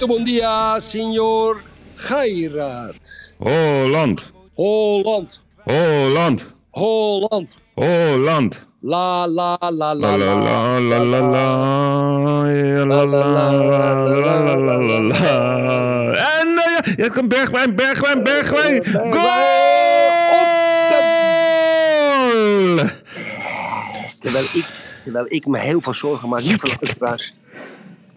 Muito bom dia, senhor Geirat. Holland, Holland, Holland, Holland. Holland. La la la la La la la la la la. Ja, la la la la la la la la. En eh, ja, ja, komt Bergwijn, Bergwijn, Bergwijn. Goal! Terwijl ik, terwijl ik me heel veel zorgen maak, lieve luisteraars.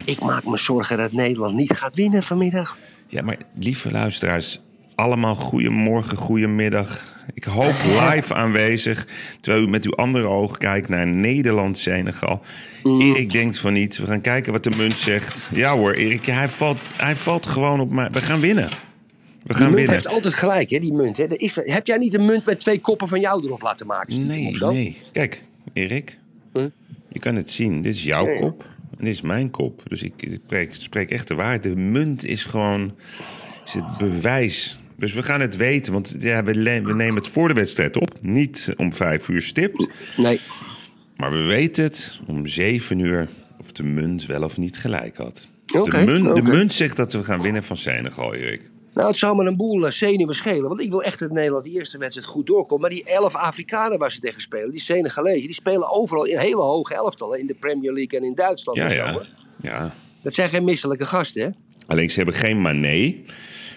Ik maak me zorgen dat Nederland niet gaat winnen vanmiddag. Ja, maar lieve luisteraars, allemaal goedemorgen, goedemiddag. Ik hoop live aanwezig, terwijl u met uw andere oog kijkt naar Nederland-Senegal. Erik denkt van niet. We gaan kijken wat de munt zegt. Ja hoor, Erik, hij valt, hij valt gewoon op mij. We gaan winnen. We Die gaan munt winnen. heeft altijd gelijk, hè, die munt. Hè. Is- heb jij niet een munt met twee koppen van jou erop laten maken? stiekem Nee, nee. Kijk, Erik. Huh? Je kan het zien. Dit is jouw Nee. kop. Dit is mijn kop. Dus ik, ik spreek, spreek echt de waarheid. De munt is gewoon is het bewijs. Dus we gaan het weten. Want ja, we, we nemen het voor de wedstrijd op. Niet om vijf uur stipt. Nee. Maar we weten het om zeven uur of de munt wel of niet gelijk had. Oké, de, munt, de munt zegt dat we gaan winnen van Senegal, Erik. Nou, het zou me een boel eh, zenuwen schelen. Want ik wil echt dat Nederland die eerste wedstrijd goed doorkomt. Maar die elf Afrikanen waar ze tegen spelen, die Senegalezen, die spelen overal in hele hoge elftallen. In de Premier League en in Duitsland. Ja, ja. ja. Dat zijn geen misselijke gasten, hè? Alleen ze hebben geen Mané.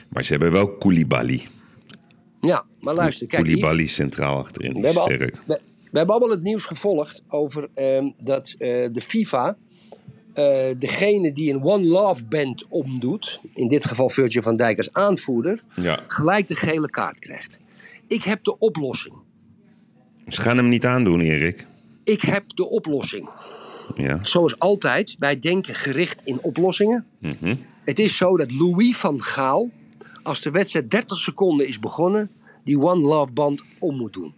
Maar ze hebben wel Koulibaly. Ja, maar luister, kijk. Koulibaly centraal achterin. Die we, hebben al- sterk. we, we hebben allemaal het nieuws gevolgd over ehm, dat eh, de FIFA. Eh, degene die een One Love Band omdoet, in dit geval Virgil van Dijk als aanvoerder, Ja. gelijk de gele kaart krijgt. Ik heb de oplossing. Ze gaan hem niet aandoen, Erik. Ik heb de oplossing. Ja. Zoals altijd, wij denken gericht in oplossingen. Mhm. Het is zo dat Louis van Gaal, als de wedstrijd 30 seconden is begonnen, die One Love Band om moet doen.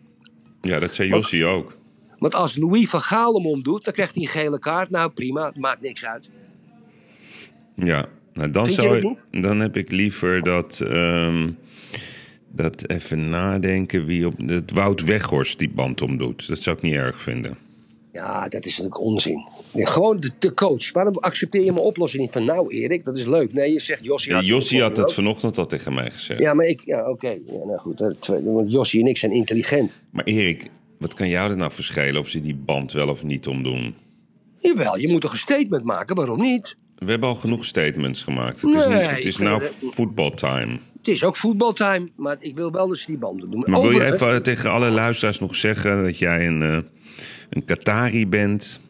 ja, dat zei Jossie ook. Want als Louis van Gaal hem omdoet, dan krijgt hij een gele kaart. Nou prima, het maakt niks uit. Ja, nou, dan, zou, dat dan heb ik liever dat, ehm, dat even nadenken wie op. Dat Wout Weghorst die band omdoet. Dat zou ik niet erg vinden. Ja, dat is natuurlijk onzin. Nee, gewoon de, de coach. Waarom accepteer je mijn oplossing niet van nou Erik, dat is leuk. Nee, je zegt Jossie Ja, had Jossie had dat vanochtend al tegen mij gezegd. Ja, maar ik, ja oké. Ja, nou goed, dat- want Jossie en ik zijn intelligent. Maar Erik, wat kan jou er nou verschillen of ze die band wel of niet omdoen? Jawel, je moet toch een statement maken, waarom niet? We hebben al genoeg statements gemaakt. Het is, het is nou eh, voetbaltime. Het is ook voetbaltime, maar ik wil wel dat ze die banden doen. Maar wil je even tegen alle luisteraars nog zeggen dat jij een, eh, een Qatari bent?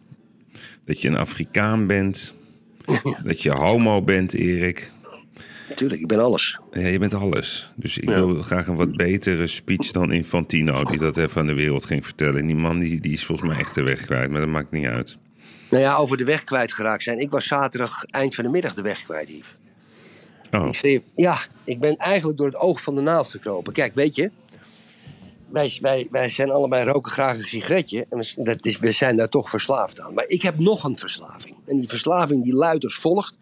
Dat je een Afrikaan bent? dat je homo bent, Erik? Natuurlijk, ik ben alles. Ja, je bent alles. Dus ik wil graag een wat betere speech dan Infantino... die dat even aan de wereld ging vertellen. En die man die, die is volgens mij echt de weg kwijt, maar dat maakt niet uit. Nou ja, over de weg kwijtgeraakt zijn. Ik was zaterdag eind van de middag de weg kwijt, Yves. Oh, Ik zei, ja, ik ben eigenlijk door het oog van de naald gekropen. Kijk, weet je, wij, wij, wij zijn allebei roken graag een sigaretje. En we, dat is, we zijn daar toch verslaafd aan. Maar ik heb nog een verslaving. En die verslaving die luidt als volgt.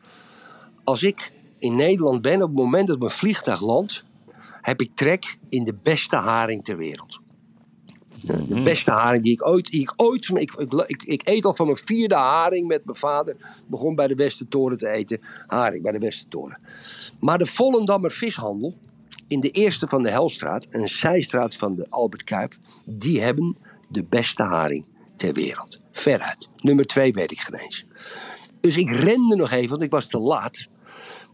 Als ik in Nederland ben, op het moment dat mijn vliegtuig landt... heb ik trek in de beste haring ter wereld. De, de beste haring die ik ooit... Die ik, ooit ik, ik, ik, ik eet al van mijn vierde haring met mijn vader. Begon bij de Westertoren te eten. Haring bij de Westertoren. Maar de Vollendammer vishandel in de eerste van de Helstraat, een zijstraat van de Albert Kuip, die hebben de beste haring ter wereld. Veruit. Nummer twee weet ik geen eens. Dus ik rende nog even, want ik was te laat.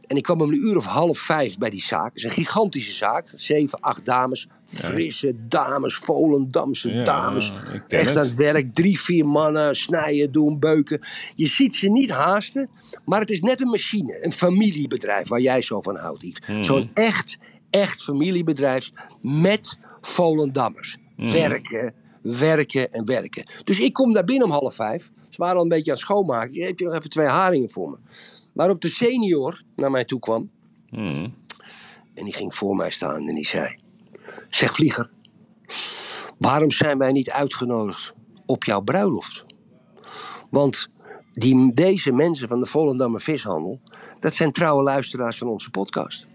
En ik kwam om een uur of half vijf bij die zaak. Het is een gigantische zaak. Zeven, acht dames. Frisse dames, Volendamse Ja, dames. Echt het. aan het werk. Drie, vier mannen. Snijden, doen, beuken. Je ziet ze niet haasten. Maar het is net een machine. Een familiebedrijf waar jij zo van houdt, Yves. Mhm. Zo'n echt, echt familiebedrijf met Volendammers. Mhm. Werken, werken en werken. Dus ik kom daar binnen om half vijf. Ze waren al een beetje aan het schoonmaken. Heb je nog even twee haringen voor me? Waarop de senior naar mij toe kwam. Hmm. En die ging voor mij staan en die zei... Zeg vlieger, waarom zijn wij niet uitgenodigd op jouw bruiloft? Want die, deze mensen van de Volendammer Vishandel... dat zijn trouwe luisteraars van onze podcast.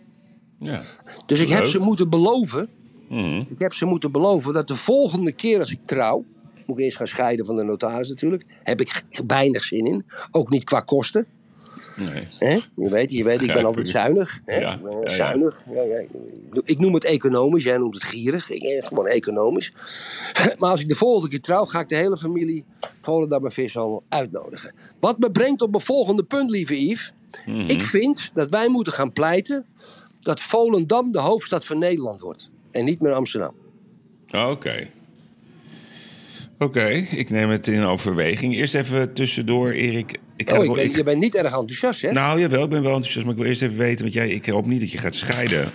Ja. Dus ik heb ze moeten beloven... Hmm. Ik heb ze moeten beloven dat de volgende keer als ik trouw... moet ik eerst gaan scheiden van de notaris natuurlijk... heb ik weinig zin in. Ook niet qua kosten. Nee. Hè? Je weet, je weet ik ben altijd zuinig. Hè? Ja, Ik ben ja, zuinig. Ja, ja. Ik noem het economisch, jij noemt het gierig. Ik, eh, gewoon economisch. Maar als ik de volgende keer trouw, ga ik de hele familie Volendammer Vishandel uitnodigen. Wat me brengt op mijn volgende punt, lieve Yves. Mhm. Ik vind dat wij moeten gaan pleiten dat Volendam de hoofdstad van Nederland wordt. En niet meer Amsterdam. Oké. Oké, ik neem het in overweging. Eerst even tussendoor, Erik. Ik Oh, ik wel- ben, ik- je bent niet erg enthousiast, hè? Nou, jawel, ik ben wel enthousiast, maar ik wil eerst even weten, want jij, ik hoop niet dat je gaat scheiden.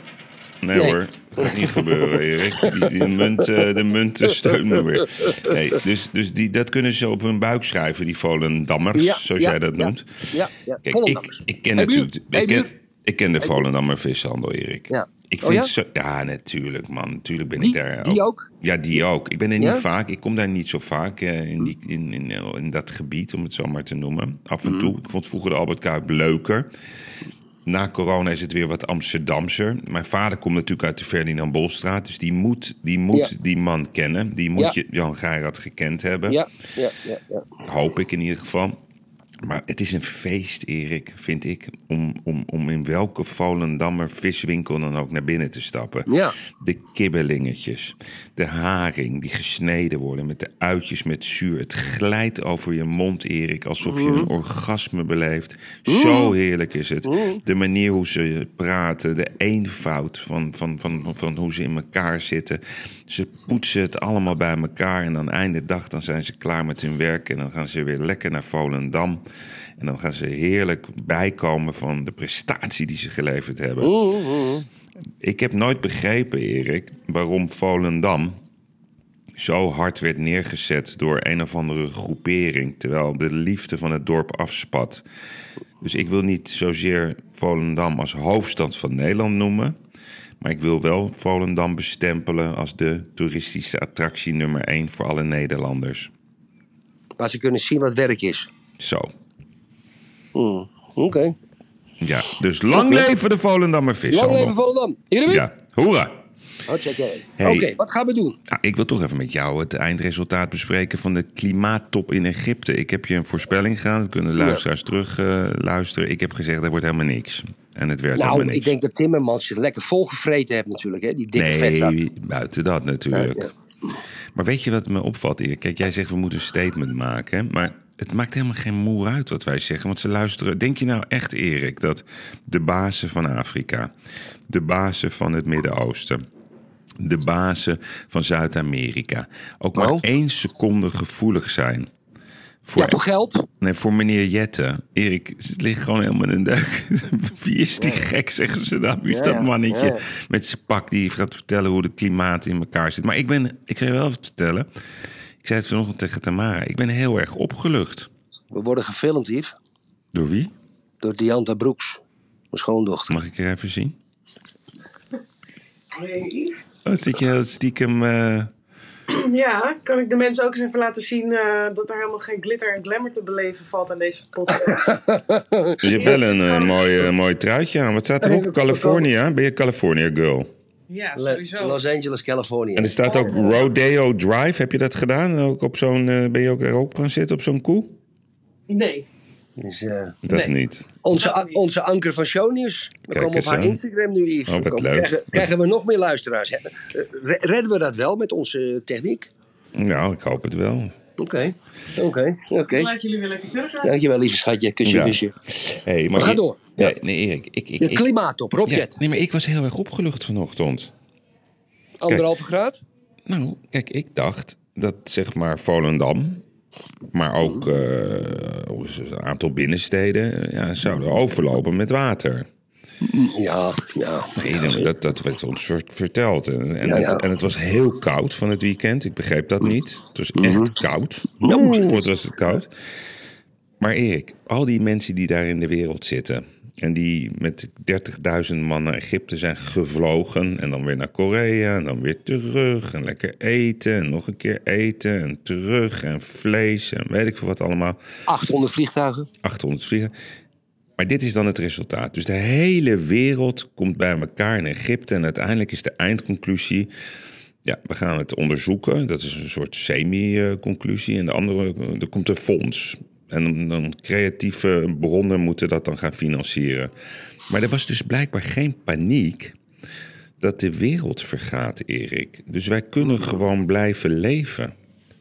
Nee, Nee. hoor, dat gaat niet gebeuren, Erik. Die, die munt, eh, de munt steunt me weer. Nee, dus dus die, dat kunnen ze op hun buik schrijven, die Volendammers, Ja, zoals ja, jij dat ja. noemt. Ja, ja. Kijk, ik, ik ken Hey, natuurlijk... Ik ken, ik ken de Volendammer vishandel, Erik. Ja. Ik Oh, vind ja? zo, ja, natuurlijk, man. Natuurlijk ben Die- ik daar. die ook? Ja, die ook. Ik ben er niet Ja? vaak. Ik kom daar niet zo vaak eh, in, die, in, in, in dat gebied, om het zo maar te noemen. Af en toe. Ik vond vroeger de Albert Kuip leuker. Na corona is het weer wat Amsterdamser. Mijn vader komt natuurlijk uit de Ferdinand Bolstraat. Dus die moet, die, moet Ja. die man kennen. Die moet je Jan Geirat gekend hebben. Ja, ja, ja, ja. Hoop ik in ieder geval. Maar het is een feest, Erik, vind ik, om, om, om in welke Volendammer viswinkel dan ook naar binnen te stappen. Ja. De kibbelingetjes, de haring die gesneden worden met de uitjes met zuur. Het glijdt over je mond, Erik, alsof je een orgasme beleeft. Zo heerlijk is het. De manier hoe ze praten, de eenvoud van, van, van, van, van hoe ze in elkaar zitten. Ze poetsen het allemaal bij elkaar en aan einde dag dan zijn ze klaar met hun werk. En dan gaan ze weer lekker naar Volendam. En dan gaan ze heerlijk bijkomen van de prestatie die ze geleverd hebben. Ik heb nooit begrepen, Erik, waarom Volendam zo hard werd neergezet door een of andere groepering, terwijl de liefde van het dorp afspat. Dus ik wil niet zozeer Volendam als hoofdstad van Nederland noemen, maar ik wil wel Volendam bestempelen als de toeristische attractie nummer één voor alle Nederlanders. Waar ze kunnen zien wat werk is. Zo. Oké. Ja, dus lang leven de Volendammer Lang vishandel. leven Volendam. Weer? Ja, hoera. Hartstikke. Hey. Oké, wat gaan we doen? Nou, ik wil toch even met jou het eindresultaat bespreken van de klimaattop in Egypte. Ik heb je een voorspelling gedaan, dat kunnen de luisteraars terug eh, luisteren. Ik heb gezegd, er wordt helemaal niks. En het werd helemaal Nou, niks. ik denk dat Timmermans zich lekker volgevreten heeft natuurlijk. Hè? Die dikke vetzak. nee, buiten dat natuurlijk. Maar weet je wat me opvalt, Erik? Kijk, jij zegt we moeten een statement maken. Maar het maakt helemaal geen moer uit wat wij zeggen. Want ze luisteren. Denk je nou echt, Erik, dat de bazen van Afrika, de bazen van het Midden-Oosten, de bazen van Zuid-Amerika ook maar Oh. één seconde gevoelig zijn? Voor, Ja, voor geld? nee, voor meneer Jette. Erik, het ligt gewoon helemaal in een deuk. Wie is die gek, zeggen ze dan? Wie is dat mannetje met zijn pak die gaat vertellen hoe het klimaat in elkaar zit? Maar ik ben, ik ga je wel even vertellen. Ik zei het vanochtend tegen Tamara. Ik ben heel erg opgelucht. We worden gefilmd, Yves. Door wie? Door Dianta Broeks. Mijn schoondochter. Mag ik er even zien? Nee. Oh, zit je heel stiekem... eh, Ja, kan ik de mensen ook eens even laten zien eh, dat er helemaal geen glitter en glamour te beleven valt aan deze podcast. je hebt wel een eh, mooi, mooi truitje aan. Wat staat erop? California? Ben je California girl? Ja, sowieso. Los Angeles, Californië. En er staat ook Rodeo Drive. Heb je dat gedaan? Ook op zo'n, eh, ben je ook erop gaan zitten op zo'n koe? Nee. Dus, eh, Dat Nee. niet. onze, onze anker van shownieuws. We Kijk komen op haar aan. Instagram nu, Yves. Oh, komen-. Krijgen, krijgen we nog meer luisteraars? Eh, re- Redden we dat wel met onze techniek? Nou, ik hoop het wel. Oké, oké, oké. Laat jullie weer lekker verder gaan. Dankjewel, lieve schatje. Kusje, Ja. kusje. Hey, maar We gaan ik- door. Ja. Nee, nee, Erik. Ik, ik, De ik, Rob ja, Jet. nee, maar ik was heel erg opgelucht vanochtend. Anderhalve graad? Nou, kijk, ik dacht dat zeg maar Volendam, maar ook eh, is het, een aantal binnensteden, ja, zouden overlopen met water. Ja, ja. Nee, dat, dat werd ons ver- verteld. En, en, Ja, ja. Het, en het was heel koud van het weekend. Ik begreep dat niet. Het was Mhm. echt koud. Oeh, wat was het koud. Maar Erik, al die mensen die daar in de wereld zitten... en die met 30.000 man naar Egypte zijn gevlogen... en dan weer naar Korea en dan weer terug... en lekker eten en nog een keer eten en terug... en vlees en weet ik veel wat allemaal... 800 vliegtuigen. 800 vliegen. Maar dit is dan het resultaat. Dus de hele wereld komt bij elkaar in Egypte. En uiteindelijk is de eindconclusie. Ja, we gaan het onderzoeken. Dat is een soort semi-conclusie. En de andere, er komt een fonds. En dan- creatieve bronnen moeten dat dan gaan financieren. Maar er was dus blijkbaar geen paniek dat de wereld vergaat, Erik. Dus wij kunnen gewoon blijven leven.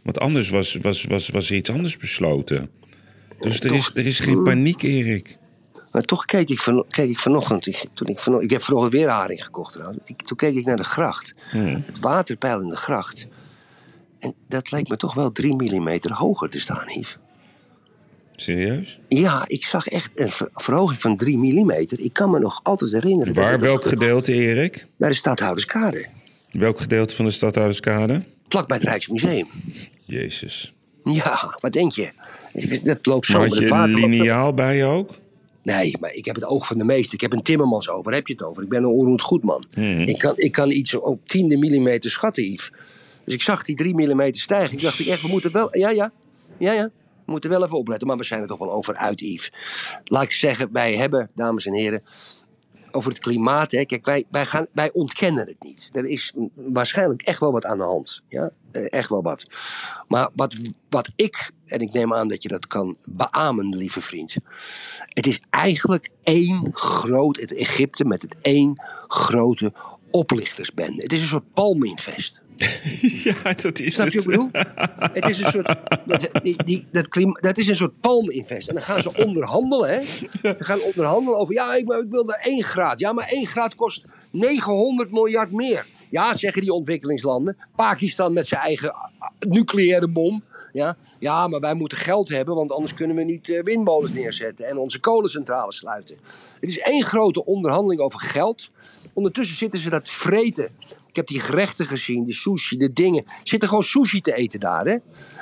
Want anders was, was, was, was er iets anders besloten. Dus er is, er is geen paniek, Erik. Maar toch keek ik, van, keek ik vanochtend, ik, toen ik, vano- ik heb vanochtend weer haring gekocht trouwens. Ik- toen keek ik naar de gracht, het waterpeil in de gracht. En dat lijkt me toch wel drie millimeter hoger te staan, Yves. Serieus? Ja, ik zag echt een ver- verhoging van 3 millimeter. Ik kan me nog altijd herinneren. Waar, welk gedeelte, Erik? Bij de Stadhouderskade. Welk gedeelte van de Stadhouderskade? Vlak bij het Rijksmuseum. Jezus. Ja, wat denk je? Dat loopt zo Maar met had je water. een liniaal bij je ook? Nee, maar ik heb het oog van de meester. Ik heb een timmermans over. Waar heb je het over? Ik ben een onroerend goedman. Ik, kan, ik kan iets op tiende millimeter schatten, Yves. Dus ik zag die drie millimeter stijgen. Ik dacht ik echt, we moeten wel... Ja, ja. Ja, ja. We moeten wel even opletten. Maar we zijn er toch wel over uit, Yves. Laat ik zeggen, wij hebben, dames en heren... Over het klimaat, hè. Kijk, wij, wij, gaan, wij ontkennen het niet. Er is waarschijnlijk echt wel wat aan de hand. Ja, Eh, echt wel wat. Maar wat, wat ik, en ik neem aan dat je dat kan beamen, lieve vriend. Het is eigenlijk één groot, het Egypte met het één grote oplichtersbende. Het is een soort palminvest. Ja, dat is Snap je het. bedoel? Het is een soort, dat, die, die, dat, klima, dat is een soort palminvest. En dan gaan ze onderhandelen, hè. Ze gaan onderhandelen over, ja, ik, ik wil daar één graad. Ja, maar één graad kost 900 miljard meer. Ja, zeggen die ontwikkelingslanden. Pakistan met zijn eigen nucleaire bom. Ja, ja, maar wij moeten geld hebben, want anders kunnen we niet eh, windmolens neerzetten en onze kolencentrales sluiten. Het is één grote onderhandeling over geld. Ondertussen zitten ze dat vreten. Ik heb die gerechten gezien, de sushi, de dingen. Zitten gewoon sushi te eten daar, hè?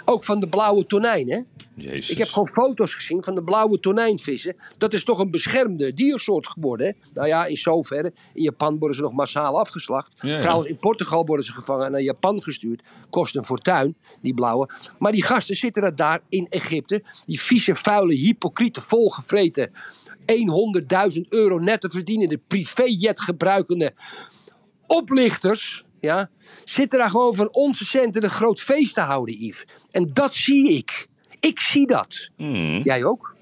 Ook van de blauwe tonijn, hè? Jezus. Ik heb gewoon foto's gezien van de blauwe tonijnvissen. Dat is toch een beschermde diersoort geworden, hè? Nou ja, in zoverre. In Japan worden ze nog massaal afgeslacht. Ja, ja. Trouwens, in Portugal worden ze gevangen en naar Japan gestuurd. Kost een fortuin, die blauwe. Maar die gasten zitten er daar in Egypte. Die vieze, vuile, hypocriete, volgevreten... 100.000 euro net te verdienende privéjet gebruikende oplichters, ja, zitten daar gewoon van onze centen een groot feest te houden, Yves. En dat zie ik. Ik zie dat. Hmm. Jij ook?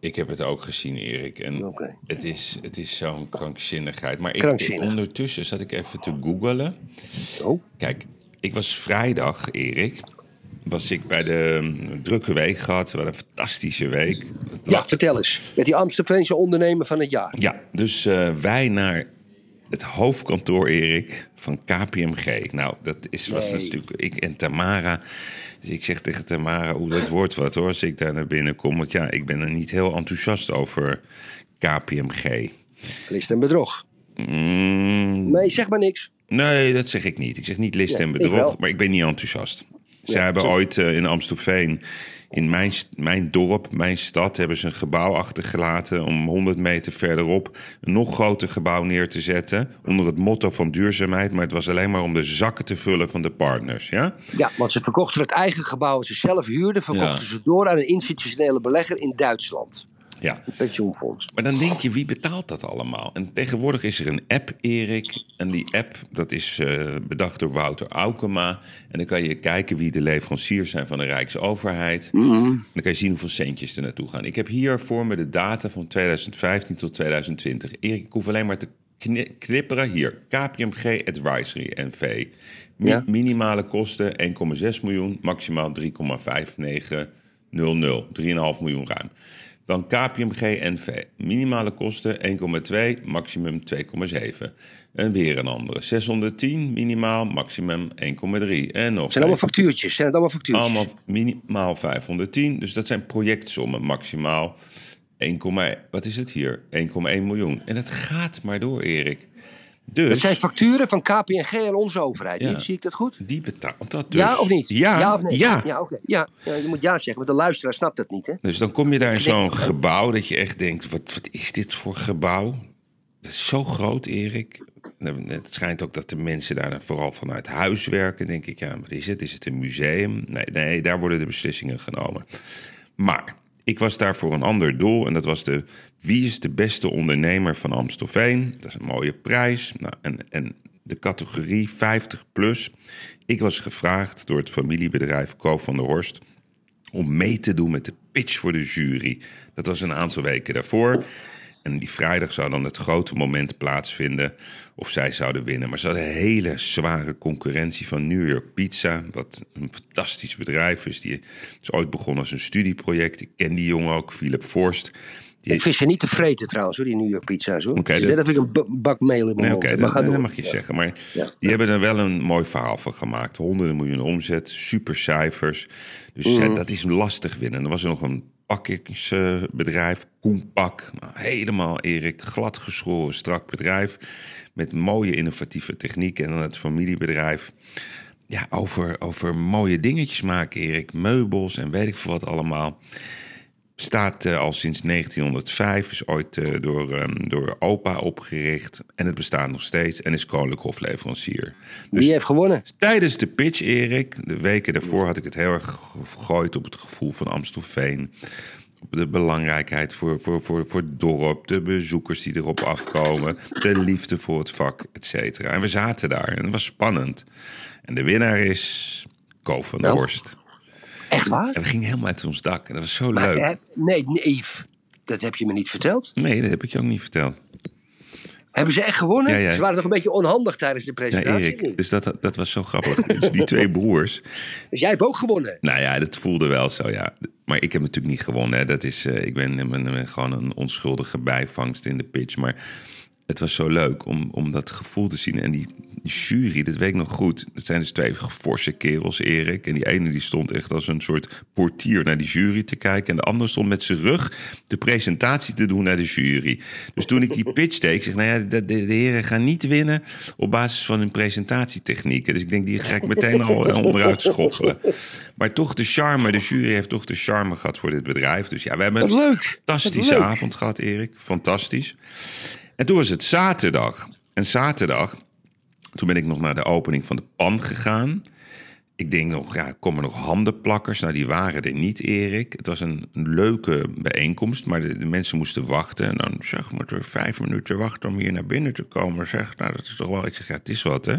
Ik heb het ook gezien, Erik. En het is, het is zo'n krankzinnigheid. Maar ik, Krankzinnig. ondertussen zat ik even te googelen. Oh. Kijk, ik was vrijdag, Erik. Was ik bij de mm, drukke week gehad. Hadden een fantastische week. Ja, vertel eens. Met die Amsterdamse ondernemer van het jaar. Ja, dus eh, wij naar het hoofdkantoor, Erik, van KPMG. Nou, dat is, was Nee. natuurlijk ik en Tamara. Dus ik zeg tegen Tamara, hoe dat wordt wat hoor, als ik daar naar binnen kom. Want ja, ik ben er niet heel enthousiast over KPMG. List en bedrog. Mm, Nee, zeg maar niks. nee, dat zeg ik niet. Ik zeg niet list en bedrog, maar ik ben niet enthousiast. Ze Ja, hebben ooit eh, in Amstelveen, in mijn, mijn dorp, mijn stad, hebben ze een gebouw achtergelaten om 100 meter verderop een nog groter gebouw neer te zetten. Onder het motto van duurzaamheid, maar het was alleen maar om de zakken te vullen van de partners. Ja? Ja, want ze verkochten het eigen gebouw dat ze zelf huurden, verkochten Ja. ze door aan een institutionele belegger in Duitsland. Ja. Een pensioenfonds. Maar dan denk je, wie betaalt dat allemaal? En tegenwoordig is er een app, Erik. En die app, dat is eh, bedacht door Wouter Aukema. En dan kan je kijken wie de leveranciers zijn van de Rijksoverheid. En dan kan je zien hoeveel centjes er naartoe gaan. Ik heb hier voor me de data van 2015 tot 2020. Erik, ik hoef alleen maar te kni- knipperen. Hier, KPMG Advisory NV. Mi- Ja. Minimale kosten 1,6 miljoen, maximaal 3,5900. 3,5 miljoen ruim. Dan KPMG NV. Minimale kosten 1,2, maximum 2,7. En weer een andere. 610 minimaal, maximum 1,3. En nog zijn allemaal factuurtjes. Zijn het allemaal factuurtjes? Allemaal minimaal 510. Dus dat zijn projectsommen, maximaal 1, wat is het hier? 1,1 miljoen. En het gaat maar door, Erik. Dus Dat zijn facturen van KPNG en onze overheid. Ja. Zie ik dat goed? die betaalt dat dus. Ja of niet? Ja, of nee? ja. Ja, oké. ja. ja, je moet ja zeggen, want de luisteraar snapt dat niet. Hè? Dus dan kom je daar in zo'n gebouw dat je echt denkt, wat, wat is dit voor gebouw? Dat is zo groot, Erik. Het schijnt ook dat de mensen daar vooral vanuit huis werken. denk ik, ja, wat is het? Is het een museum? Nee, nee, daar worden de beslissingen genomen. Maar ik was daar voor een ander doel. En dat was de wie is de beste ondernemer van Amstelveen? Dat is een mooie prijs. Nou, en, en de categorie 50 plus. Ik was gevraagd door het familiebedrijf Koop van der Horst om mee te doen met de pitch voor de jury. Dat was een aantal weken daarvoor. En die vrijdag zou dan het grote moment plaatsvinden of zij zouden winnen. Maar ze hadden hele zware concurrentie van New York Pizza, wat een fantastisch bedrijf is. Die is ooit begonnen als een studieproject. Ik ken die jongen ook, Philip Forst. Die, Ik vind ze niet te vreten trouwens, hoor, die New York pizza's. Hoor. Het is dat- ik een bak meel in mijn Nee, mond dat, mag je zeggen. Maar Ja. die hebben er wel een mooi verhaal van gemaakt. Honderden miljoen omzet, super cijfers. Dus Mhm. dat is lastig winnen. En dan was er nog een pakkingsbedrijf, Koenpak. Nou, helemaal, Erik, gladgeschoren, strak bedrijf. Met mooie innovatieve technieken. En dan het familiebedrijf. Ja, over, over mooie dingetjes maken, Erik. Meubels en weet ik veel wat allemaal. Staat eh, al sinds 1905, is ooit eh, door, ehm, door opa opgericht. En het bestaat nog steeds en is koninklijk hofleverancier. Dus Wie heeft gewonnen? tijdens de pitch, Erik, de weken daarvoor had ik het heel erg gegooid op het gevoel van Amstelveen. Op de belangrijkheid voor, voor, voor, voor het dorp, de bezoekers die erop afkomen, de liefde voor het vak, et cetera. En we zaten daar en het was spannend. En de winnaar is Ko van Nou, Horst. Echt waar? En we gingen helemaal uit ons dak. En dat was zo Maar, leuk. nee, nee, Yves. Dat heb je me niet verteld. Nee, dat heb ik je ook niet verteld. Hebben ze echt gewonnen? Ja, ja. Ze waren toch een beetje onhandig tijdens de Ja, presentatie? niet? dus dat, dat was zo grappig. dus die twee broers. Dus jij hebt ook gewonnen. Nou ja, dat voelde wel zo, ja. Maar ik heb natuurlijk niet gewonnen. Hè. Dat is, eh, ik ben, ben- ben gewoon een onschuldige bijvangst in de pitch. Maar het was zo leuk om, om dat gevoel te zien. En die jury, dat weet ik nog goed. Dat zijn dus twee forse kerels, Erik. En die ene die stond echt als een soort portier naar die jury te kijken. En de andere stond met zijn rug de presentatie te doen naar de jury. Dus toen ik die pitch deed, ik zeg, nou ja, de, de, de heren gaan niet winnen op basis van hun presentatietechnieken. Dus ik denk, die ga ik meteen al onderuit schoffelen. Maar toch de charme, de jury heeft toch de charme gehad voor dit bedrijf. Dus ja, we hebben een leuk. fantastische avond gehad, Erik. Fantastisch. En toen was het zaterdag. En zaterdag, toen ben ik nog naar de opening van de pan gegaan. Ik denk nog, ja, komen er nog handenplakkers? Nou, die waren er niet, Erik. Het was een leuke bijeenkomst, maar de, mensen moesten wachten. En dan zeg, moeten we vijf minuten wachten om hier naar binnen te komen. Zeg, nou, dat is toch wel... Ik zeg, ja, het is wat, hè?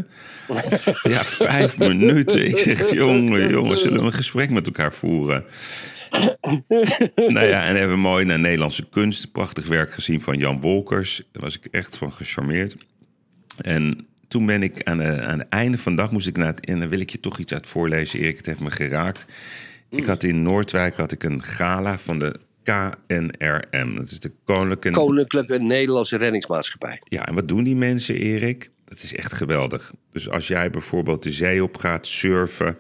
ja, vijf minuten. Ik zeg, jongen, jongen, zullen we een gesprek met elkaar voeren? nou ja, en hebben we mooi naar Nederlandse kunst. Prachtig werk gezien van Jan Wolkers. Daar was ik echt van gecharmeerd. En toen ben ik aan, de, aan het einde van de dag moest ik naar het, en dan wil ik je toch iets uit voorlezen, Erik. Het heeft me geraakt. Ik had in Noordwijk had ik een gala van de KNRM. Dat is de Koninklijke... Koninklijke Nederlandse Reddingsmaatschappij. Ja, en wat doen die mensen, Erik? Dat is echt geweldig. Dus als jij bijvoorbeeld de zee op gaat surfen,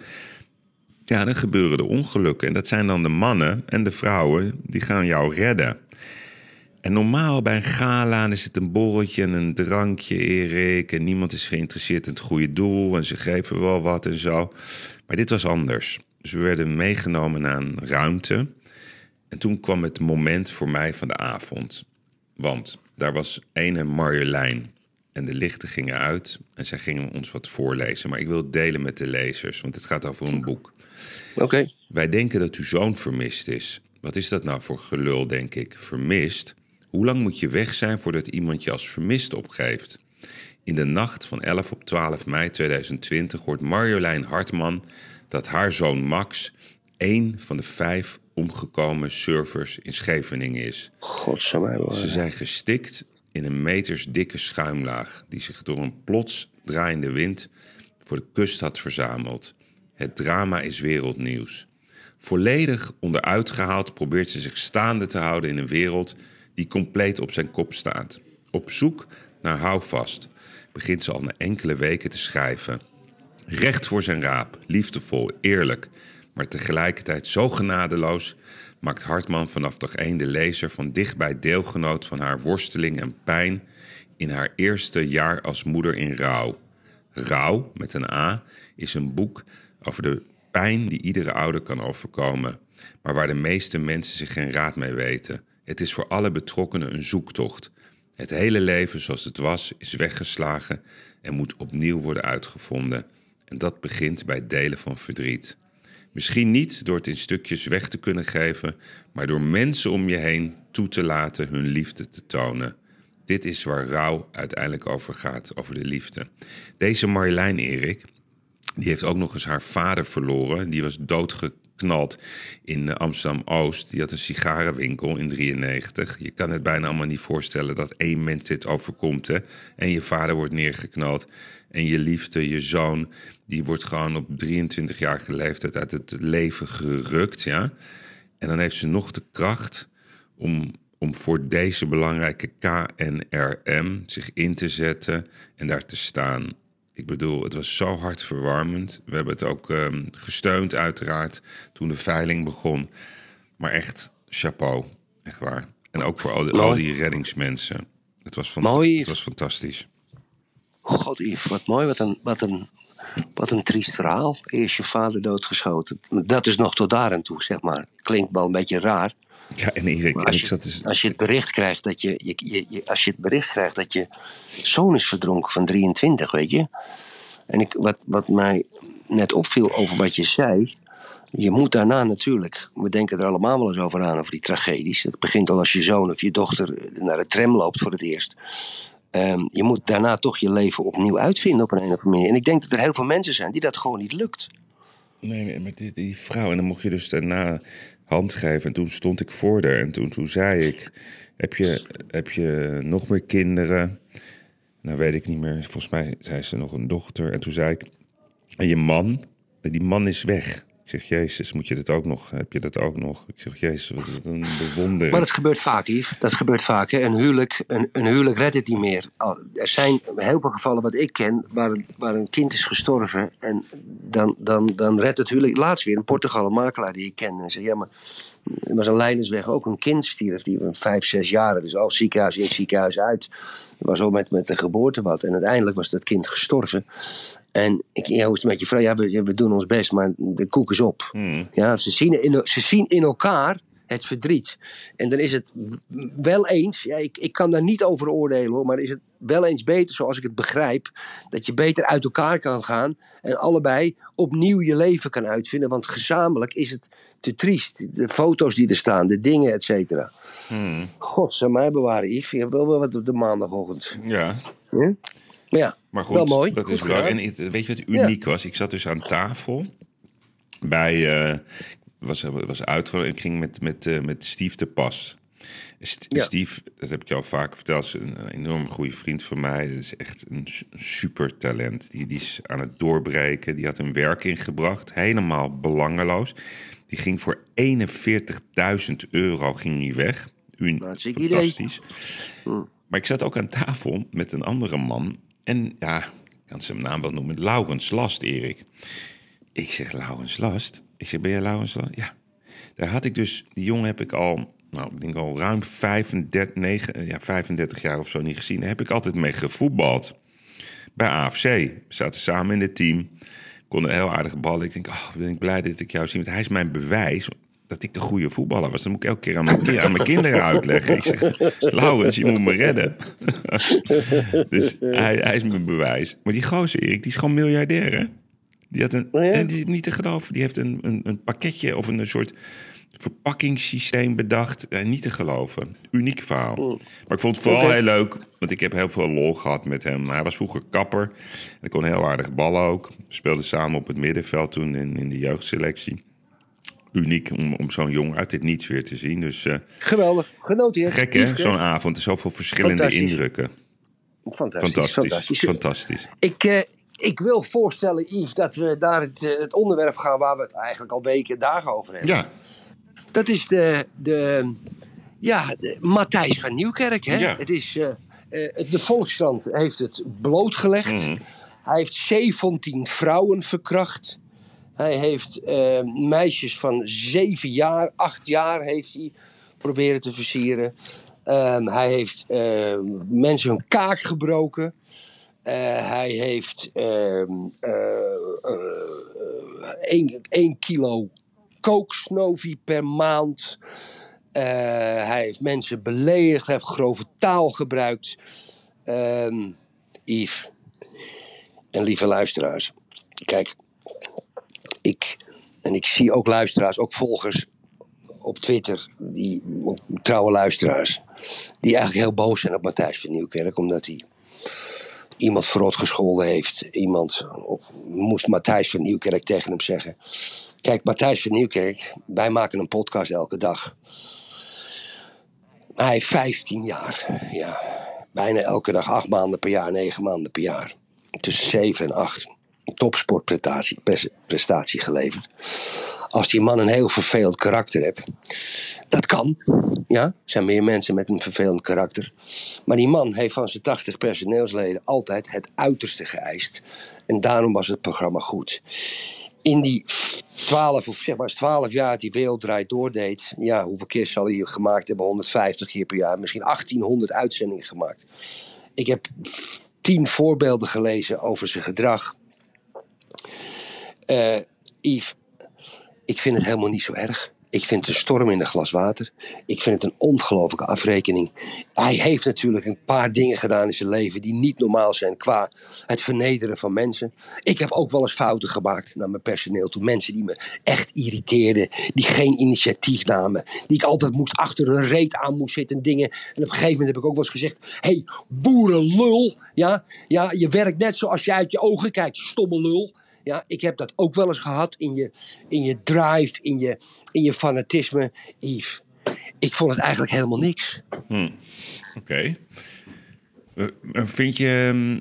ja, dan gebeuren er ongelukken. En dat zijn dan de mannen en de vrouwen die gaan jou redden. En normaal bij een gala is het een borreltje en een drankje, Erik. En niemand is geïnteresseerd in het goede doel. En ze geven wel wat en zo. Maar dit was anders. Dus we werden meegenomen naar een ruimte. En toen kwam het moment voor mij van de avond. Want daar was ene Marjolein. En de lichten gingen uit. En zij gingen ons wat voorlezen. Maar ik wil het delen met de lezers. Want het gaat over een boek. Oké. Wij denken dat uw zoon vermist is. Wat is dat nou voor gelul, denk ik? Vermist? Hoe lang moet je weg zijn voordat iemand je als vermist opgeeft? In de nacht van 11 op 12 mei 2020 hoort Marjolein Hartman dat haar zoon Max één van de vijf omgekomen surfers in Scheveningen is. Godsamme. Ze zijn gestikt in een meters dikke schuimlaag die zich door een plots draaiende wind voor de kust had verzameld. Het drama is wereldnieuws. Volledig onderuitgehaald probeert ze zich staande te houden in een wereld die compleet op zijn kop staat. Op zoek naar houvast begint ze al na enkele weken te schrijven. Recht voor zijn raap, liefdevol, eerlijk. Maar tegelijkertijd zo genadeloos maakt Hartman vanaf dag 1 de lezer van dichtbij deelgenoot van haar worsteling en pijn in haar eerste jaar als moeder in rouw. Rouw, met een A, is een boek over de pijn die iedere ouder kan overkomen, maar waar de meeste mensen zich geen raad mee weten. Het is voor alle betrokkenen een zoektocht. Het hele leven zoals het was is weggeslagen en moet opnieuw worden uitgevonden. En dat begint bij het delen van verdriet. Misschien niet door het in stukjes weg te kunnen geven, maar door mensen om je heen toe te laten hun liefde te tonen. Dit is waar rouw uiteindelijk over gaat, over de liefde. Deze Marjolein Erik, die heeft ook nog eens haar vader verloren. Die was doodgeknald in eh, Amsterdam-Oost. Die had een sigarenwinkel in 93. Je kan het bijna allemaal niet voorstellen dat één mens dit overkomt. Hè? En je vader wordt neergeknald. En je liefde, je zoon, die wordt gewoon op 23-jarige leeftijd uit het leven gerukt. Ja? En dan heeft ze nog de kracht om, om voor deze belangrijke KNRM zich in te zetten en daar te staan. Ik bedoel, het was zo hartverwarmend. We hebben het ook ehm, gesteund, uiteraard, toen de veiling begon. Maar echt, chapeau. Echt waar. En ook voor al, die- al Mooi. die reddingsmensen. Het was, van, Mooi. het was fantastisch. God, Yves, wat mooi. Wat een, wat een, wat een triest verhaal. Eerst je vader doodgeschoten. Dat is nog tot daar en toe, zeg maar. Klinkt wel een beetje raar. Ja, en Erik, en als ik zat dus... als je het bericht krijgt dat je, je, je, je- als je het bericht krijgt dat je zoon is verdronken van 23, weet je. En ik, wat, wat mij net opviel over wat je zei. Je moet daarna natuurlijk, we denken er allemaal wel eens over aan, over die tragedies. Het begint al als je zoon of je dochter naar de tram loopt voor het eerst. Ehm, je moet daarna toch je leven opnieuw uitvinden op een of andere manier. En ik denk dat er heel veel mensen zijn die dat gewoon niet lukt. Nee, maar die, die vrouw, en dan mocht je dus daarna hand geven. En toen stond ik voor haar en toen, toen zei ik: heb je, heb je nog meer kinderen? Nou, weet ik niet meer. Volgens mij zei ze nog een dochter. En toen zei ik: En je man? Die man is weg. Ik zeg: Jezus, moet je dat ook nog? Heb je dat ook nog? Ik zeg: Jezus, wat wat een bewondering. Maar dat gebeurt vaak, Yves. Dat gebeurt vaak. Hè. Een, huwelijk, een, een huwelijk redt het niet meer. Er zijn heel veel gevallen wat ik ken waar, een- waar een kind is gestorven. En dan, dan, dan redt het huwelijk. Laatst weer in Portugal een makelaar die ik ken. En zei, ja, maar er was een leidersweg ook een kind stierf. Die van vijf, zes jaar. Dus al ziekenhuis in, ziekenhuis uit. Er was al met, met de geboorte wat. En uiteindelijk was dat kind gestorven. En ik, ja, hoe is het met je vrouw? Ja, we, doen ons best, maar de koek is op. Hmm. Ja, ze, zien in, ze zien in elkaar het verdriet. En dan is het wel eens, ja, ik, ik kan daar niet over oordelen hoor, maar is het wel eens beter, zoals ik het begrijp, dat je beter uit elkaar kan gaan en allebei opnieuw je leven kan uitvinden. Want gezamenlijk is het te triest. De foto's die er staan, de dingen, et cetera. Hmm. God, zou mij bewaren, Yves. Je hebt wel wel wat op de maandagochtend. Ja, Hm? Maar ja, maar goed, wel mooi. dat Goed is wel. gedaan. En het- weet je wat uniek was? Ik zat dus aan tafel bij. eh was, was uitgenodigd. Ik ging met, met, eh, met Steve te pas. St- Ja. Steve, dat heb ik al vaak verteld, is een enorm goede vriend van mij. Dat is echt een su- super talent. Die, die is aan het doorbreken. Die had een werk ingebracht, helemaal belangeloos. Die ging voor 41.000 euro ging hij weg. Un- idee. fantastisch. Maar ik zat ook aan tafel met een andere man. En ja, ik kan zijn naam wel noemen. Laurens Last, Erik. Ik zeg, Laurens Last? Ik zeg, ben jij Laurens Last? Ja. Daar had ik dus, die jongen heb ik al, nou, ik denk al ruim 35, negen, ja, 35 jaar of zo niet gezien. Daar heb ik altijd mee gevoetbald. Bij AFC. We zaten samen in het team. Konden heel aardig ballen. Ik denk, oh, ben ik blij dat ik jou zie. Want hij is mijn bewijs dat ik een goede voetballer was. Dan moet ik elke keer aan mijn, ki- aan mijn kinderen uitleggen. Ik zeg, Laurens, je moet me redden. dus hij, hij is mijn bewijs. Maar die gozer, Erik, die is gewoon miljardair, hè? Die had een, Oh ja? en die is niet te geloven. Die heeft een, een, een pakketje of een, een soort verpakkingssysteem bedacht. Eh, niet te geloven. Uniek verhaal. Maar ik vond het vooral heel leuk, want ik heb heel veel lol gehad met hem. Hij was vroeger kapper. Hij kon heel aardig ballen ook. We speelden samen op het middenveld toen in, in de jeugdselectie. Uniek om, om zo'n jong uit dit niets weer te zien. Dus eh, Geweldig, genoteerd. gek hè, zo'n avond. Zoveel verschillende indrukken. Fantastisch, Fantastisch. fantastisch. Fantastisch. Ik, eh, ik wil voorstellen, Yves, dat we naar het, eh, het onderwerp gaan waar we het eigenlijk al weken en dagen over hebben. Ja, Dat is de, de, ja, de Matthijs van Nieuwkerk. Hè? Ja. Het is, eh, de Volkskrant heeft het blootgelegd. Mhm. Hij heeft 17 vrouwen verkracht. Hij heeft eh, meisjes van zeven jaar, acht jaar heeft hij proberen te versieren. Ehm, hij heeft eh, mensen hun kaak gebroken. Eh, hij heeft ehm, eh, 1 kilo kooksnovi per maand. Hij heeft mensen beledigd, hij heeft grove taal gebruikt. Ehm Yves en lieve luisteraars, kijk, ik, en ik zie ook luisteraars, ook volgers op Twitter, die trouwe luisteraars, die eigenlijk heel boos zijn op Matthijs van Nieuwkerk, omdat hij iemand verrot gescholden heeft. Iemand op- moest Matthijs van Nieuwkerk tegen hem zeggen. Kijk, Matthijs van Nieuwkerk, wij maken een podcast elke dag. Hij heeft 15 jaar, ja. Bijna elke dag, acht maanden per jaar, negen maanden per jaar. Tussen 7 en 8. Topsportprestatie pres- prestatie geleverd. Als die man een heel vervelend karakter heeft, dat kan. Ja, er zijn meer mensen met een vervelend karakter. Maar die man heeft van zijn 80 personeelsleden altijd het uiterste geëist. En daarom was het programma goed. In die 12 of zeg maar 12 jaar die wereld draait doordeed. Ja, hoeveel keer zal hij gemaakt hebben? 150 keer per jaar. Misschien 1800 uitzendingen gemaakt. Ik heb tien voorbeelden gelezen over zijn gedrag. Eh Yves, ik vind het helemaal niet zo erg. Ik vind het een storm in een glas water. Ik vind het een ongelofelijke afrekening. Hij heeft natuurlijk een paar dingen gedaan in zijn leven die niet normaal zijn qua het vernederen van mensen. Ik heb ook wel eens fouten gemaakt naar mijn personeel toe. Mensen die me echt irriteerden, die geen initiatief namen, die ik altijd moest achter een reet aan moest zitten en dingen. En op een gegeven moment heb ik ook wel eens gezegd: hé, hey, boerenlul, ja, ja, je werkt net zoals je uit je ogen kijkt, stomme lul. Ja, ik heb dat ook wel eens gehad in je, in je drive, in je, in je fanatisme. Yves, ik vond het eigenlijk helemaal niks. Oké. Eh, maar Vind je ehm,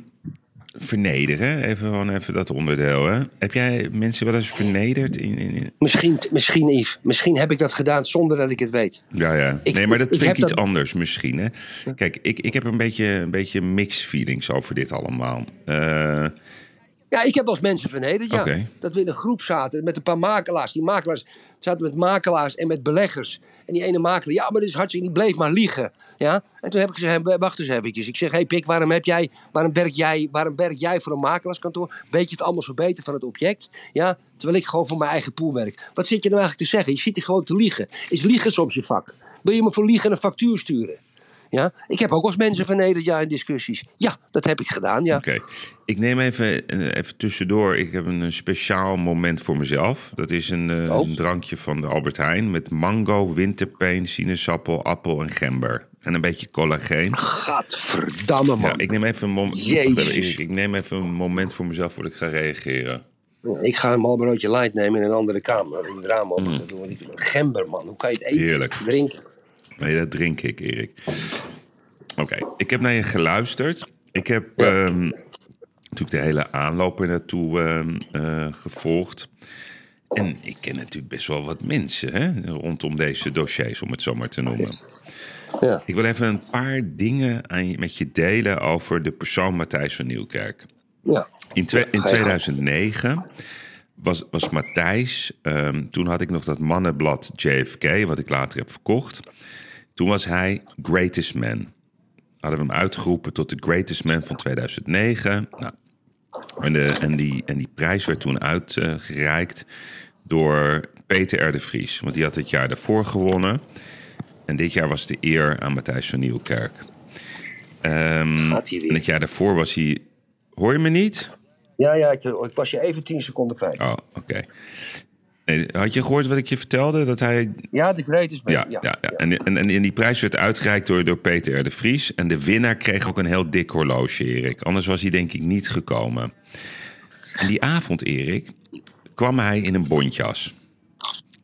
vernederen, even gewoon even dat onderdeel, hè? Heb jij mensen wel eens vernederd? In, in, in- Misschien, misschien Yves, misschien heb ik dat gedaan zonder dat ik het weet. Ja, ja. Ik- nee, maar dat ik vind ik iets dat- anders misschien, hè? Kijk, ik, ik heb een beetje, een beetje mixed feelings over dit allemaal. Eh, Ja, ik heb wel eens mensen vernederd, ja. Dat we in een groep zaten met een paar makelaars. Die makelaars zaten met makelaars en met beleggers. En die ene makelaar, ja, maar dit is hartstikke, die bleef maar liegen. Ja? En toen heb ik gezegd, "Wa- wacht eens eventjes. Ik zeg, hé hey Pik, waarom, heb jij, waarom, werk jij, waarom werk jij voor een makelaarskantoor? Weet je het allemaal zo beter van het object? Ja? Terwijl ik gewoon voor mijn eigen pool werk. Wat zit je nou eigenlijk te zeggen? Je zit hier gewoon te liegen. Is liegen soms je vak? Wil je me voor liegen een factuur sturen? Ja? Ik heb ook eens mensen vernederd, ja, in discussies. Ja, dat heb ik gedaan, ja. Oké, ik neem even, eh, even tussendoor. Ik heb een speciaal moment voor mezelf. Dat is een, eh, Oh. een drankje van de Albert Heijn met mango, winterpeen, sinaasappel, appel en gember. En een beetje collageen. Gadverdamme, man. Ja, ik neem even een moment. Jezus. Ik, ik neem even een moment voor mezelf voordat ik ga reageren. Ja, Ik ga een Marlborootje light nemen in een andere kamer. In het raam open. Ik. Gember, man. Hoe kan je het eten? Mm. Heerlijk. Drinken. Nee, dat drink ik, Erik. Oké, ik heb naar je geluisterd. Ik heb Ja. ehm, natuurlijk de hele aanloop er naartoe ehm, eh, gevolgd. En ik ken natuurlijk best wel wat mensen hè, rondom deze dossiers, om het zo maar te noemen. Ja. Ik wil even een paar dingen aan je, met je delen over de persoon Matthijs van Nieuwkerk. Ja. In, in Ga je gang. 2009 was, was Matthijs, ehm, toen had ik nog dat mannenblad JFK, wat ik later heb verkocht. Toen was hij Greatest Man. Hadden we hem uitgeroepen tot de Greatest Man van 2009. Nou, en, de, en, die, en die prijs werd toen uitgereikt door Peter R. de Vries. Want die had het jaar daarvoor gewonnen. En dit jaar was de eer aan Matthijs van Nieuwkerk. Ehm, en het jaar daarvoor was hij... Hoor je me niet? Ja, ja, ik, ik was je even 10 seconden kwijt. Oh, oké. Nee, had je gehoord wat ik je vertelde? Dat hij. Ja, de greatest man. Ja, ja, ja. En, en, en, en die prijs werd uitgereikt door, door Peter R. de Vries. En de winnaar kreeg ook een heel dik horloge, Erik. Anders was hij denk ik niet gekomen. En die avond, Erik, kwam hij in een bontjas.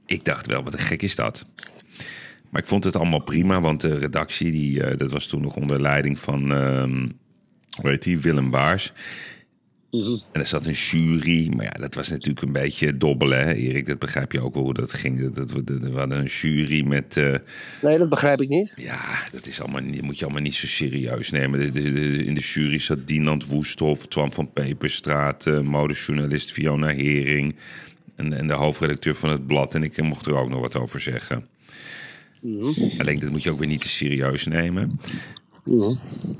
Ik dacht wel, wat een gek is dat. Maar ik vond het allemaal prima, want de redactie, die, eh, dat was toen nog onder leiding van, ehm hoe heet die, Willem Waars. En er zat een jury, maar ja, dat was natuurlijk een beetje dobbelen, hè, Erik? Dat begrijp je ook wel hoe dat ging. Dat, dat, dat- we hadden een jury met... eh, Nee, dat begrijp ik niet. ja, dat is allemaal, niet- moet je allemaal niet zo serieus nemen. De- de- de- in de jury zat Dinant Woesthof, Twan van Peperstraat, eh, modejournalist Fiona Hering, En, en de hoofdredacteur van het blad. En ik mocht er ook nog wat over zeggen. Alleen dat moet je ook weer niet te serieus nemen.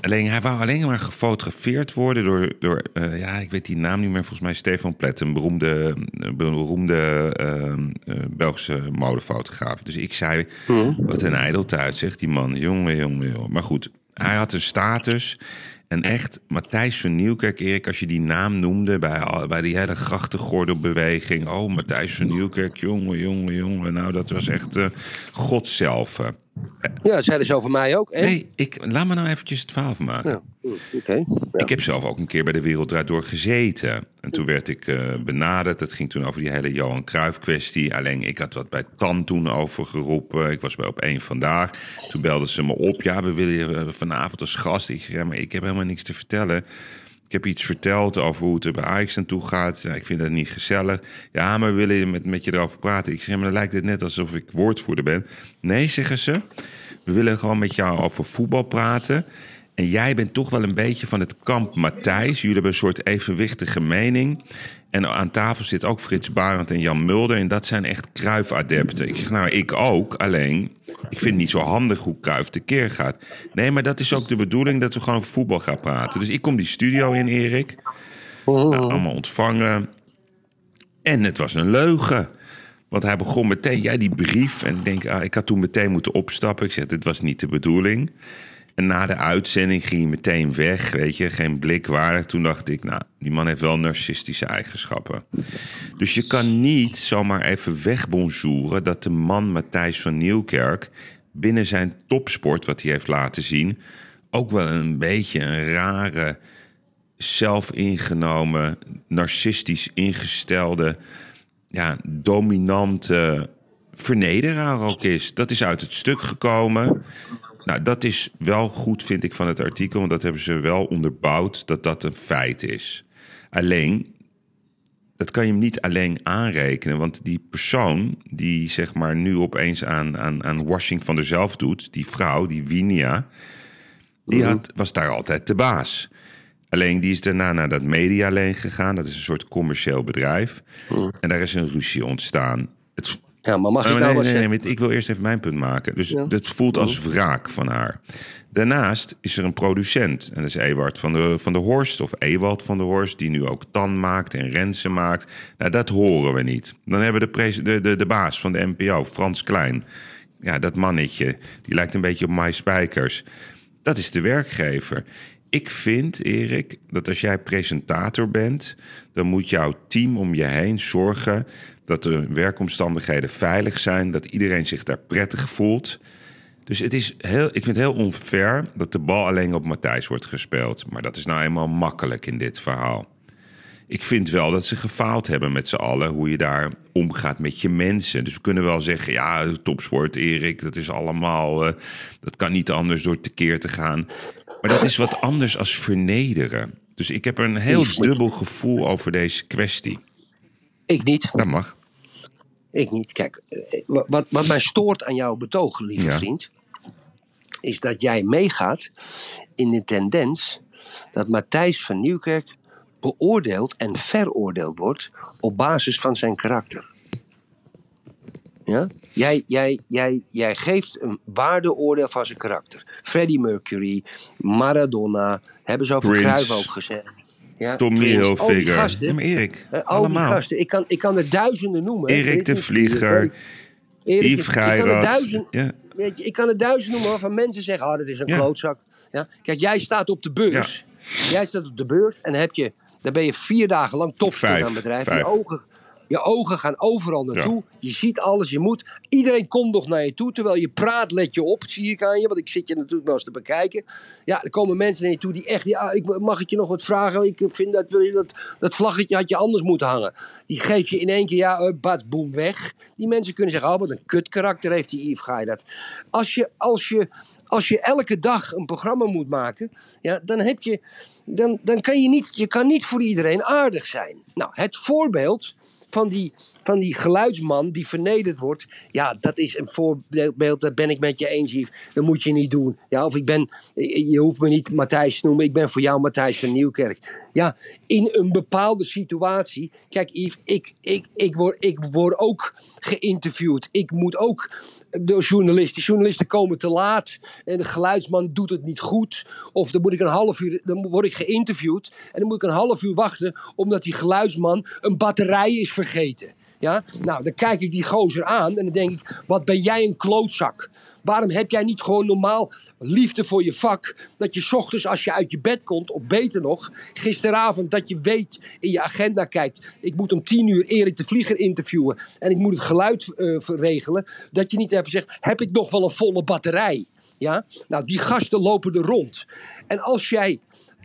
Alleen hij wou alleen maar gefotografeerd worden door, door eh, ja, ik weet die naam niet meer, volgens mij Stefan Plet, een beroemde, beroemde eh, Belgische modefotograaf. Dus ik zei, wat een ijdeltuit zegt die man, jongen, jongen, jongen. Maar goed, hij had een status. En echt, Matthijs van Nieuwkerk, Erik, als je die naam noemde bij, bij die hele grachtengordelbeweging. Oh, Matthijs van Nieuwkerk, jongen, jongen, jongen. Nou, dat was echt eh God zelf. Ja, zeiden ze over mij ook. En? Nee, ik, laat me nou eventjes het verhaal van maken. Ja, hm, oké. Ja. Ik heb zelf ook een keer bij de Wereld Draait Door gezeten. En toen werd ik eh, benaderd. Dat ging toen over die hele Johan Cruijff kwestie. Alleen ik had wat bij TAN toen over geroepen. Ik was bij Op één Vandaag. Toen belden ze me op. Ja, we willen je eh, vanavond als gast. Ik zei, ja, maar ik heb helemaal niks te vertellen. Ik heb iets verteld over hoe het er bij Ajax aan toe gaat. Ja, ik vind dat niet gezellig. Ja, maar willen met, met je erover praten. Ik zeg, maar dan lijkt het net alsof ik woordvoerder ben. Nee, zeggen ze. We willen gewoon met jou over voetbal praten. En jij bent toch wel een beetje van het kamp Matthijs. Jullie hebben een soort evenwichtige mening. En aan tafel zit ook Frits Barend en Jan Mulder. En dat zijn echt Kruif-adepten. Ik zeg, nou, ik ook. Alleen, ik vind het niet zo handig hoe Kruif tekeer gaat. Nee, maar dat is ook de bedoeling dat we gewoon over voetbal gaan praten. Dus ik kom die studio in, Erik. Nou, allemaal ontvangen. En het was een leugen. Want hij begon meteen, jij die brief. En ik denk, ah, ik had toen meteen moeten opstappen. Ik zeg, dit was niet de bedoeling. En na de uitzending ging hij meteen weg, weet je, geen blik waardig. Toen dacht ik, nou, die man heeft wel narcistische eigenschappen. Dus je kan niet zomaar even wegbonjouren dat de man Matthijs van Nieuwkerk binnen zijn topsport, wat hij heeft laten zien, ook wel een beetje een rare, zelfingenomen, narcistisch ingestelde, ja, dominante vernederaar ook is. Dat is uit het stuk gekomen. Nou, dat is wel goed, vind ik, van het artikel. Want dat hebben ze wel onderbouwd dat dat een feit is. Alleen, dat kan je hem niet alleen aanrekenen. Want die persoon die zeg maar nu opeens aan, aan, aan washing van zichzelf doet... die vrouw, die Winia, die had, was daar altijd de baas. Alleen die is daarna naar dat medialeen gegaan. Dat is een soort commercieel bedrijf. En daar is een ruzie ontstaan. Het Ja, maar mag ik Oh, nou nee, wat nee, nee, zeggen? nee, ik wil eerst even mijn punt maken. Dus Ja. dat voelt als wraak van haar. Daarnaast is er een producent. En dat is Ewart van de, van de Horst, of Ewald van de Horst... die nu ook Tan maakt en Rensen maakt. Nou, dat horen we niet. Dan hebben we de, pres- de, de, de baas van de NPO, Frans Klein. Ja, dat mannetje, die lijkt een beetje op My Spijkers. Dat is de werkgever. Ik vind, Erik, dat als jij presentator bent... dan moet jouw team om je heen zorgen... dat de werkomstandigheden veilig zijn... dat iedereen zich daar prettig voelt... Dus het is heel, ik vind het heel onfair dat de bal alleen op Matthijs wordt gespeeld. Maar dat is nou eenmaal makkelijk in dit verhaal. Ik vind wel dat ze gefaald hebben met z'n allen hoe je daar omgaat met je mensen. Dus we kunnen wel zeggen, ja, topsport, Erik, dat is allemaal, eh, dat kan niet anders door tekeer te gaan. Maar dat is wat anders als vernederen. Dus ik heb een heel dubbel gevoel over deze kwestie. Ik niet. Dat mag. Ik niet. Kijk, eh, wat, wat mij stoort aan jouw betoog, lieve Ja. vriend, is dat jij meegaat in de tendens dat Matthijs van Nieuwkerk beoordeeld en veroordeeld wordt op basis van zijn karakter. Ja? Jij, jij, jij, jij geeft een waardeoordeel van zijn karakter. Freddie Mercury, Maradona, hebben ze over. Cruijff ook gezegd. Ja, Tommy die Hilfiger. gasten. Ja, Erik, al die allemaal. gasten. Ik kan, ik kan er duizenden noemen. Erik de Vlieger, Erik, Yves ik er Ja. je, ik kan er duizend noemen waarvan mensen zeggen: oh, dat is een Ja. klootzak. Ja? Kijk, jij staat op de beurs. Jij staat op de beurs en dan heb je, dan ben je vier dagen lang topster aan het bedrijf. Je ogen, je ogen gaan overal naartoe. Je ziet alles, je moet. Iedereen komt nog naar je toe. Terwijl je praat, let je op, zie ik aan je. Want ik zit je natuurlijk wel eens te bekijken. Ja, er komen mensen naar je toe die echt. Ja, ik, mag ik je nog wat vragen? Ik vind dat, dat, dat vlaggetje had je anders moeten hangen. Die geef je in één keer, ja, uh, bats, boem, weg. Die mensen kunnen zeggen: oh, wat een kut karakter heeft die Yves je dat. Als je, als je als je elke dag een programma moet maken, ja, dan heb je, dan, dan kan je niet, je kan niet voor iedereen aardig zijn. Nou, het voorbeeld van die, van die geluidsman die vernederd wordt. Ja, dat is een voorbeeld, dat ben ik met je eens, Yves. Dat moet je niet doen. Ja, of ik ben, je hoeft me niet Matthijs te noemen, ik ben voor jou Matthijs van Nieuwkerk. Ja, in een bepaalde situatie. Kijk, Yves, ik, ik, ik, word, ik word ook geïnterviewd. Ik moet ook de journalist. Die journalisten komen te laat. En de geluidsman doet het niet goed. Of dan moet ik een half uur. Dan word ik geïnterviewd. En dan moet ik een half uur wachten. Omdat die geluidsman een batterij is vergeten. Ja? Nou, dan kijk ik die gozer aan. En dan denk ik: wat ben jij een klootzak? Waarom heb jij niet gewoon normaal liefde voor je vak? Dat je ochtends als je uit je bed komt, of beter nog, gisteravond dat je weet in je agenda kijkt. Ik moet om tien uur Erik de Vlieger interviewen en ik moet het geluid eh, regelen. Dat je niet even zegt, heb ik nog wel een volle batterij? Ja? Nou, die gasten lopen er rond. En als jij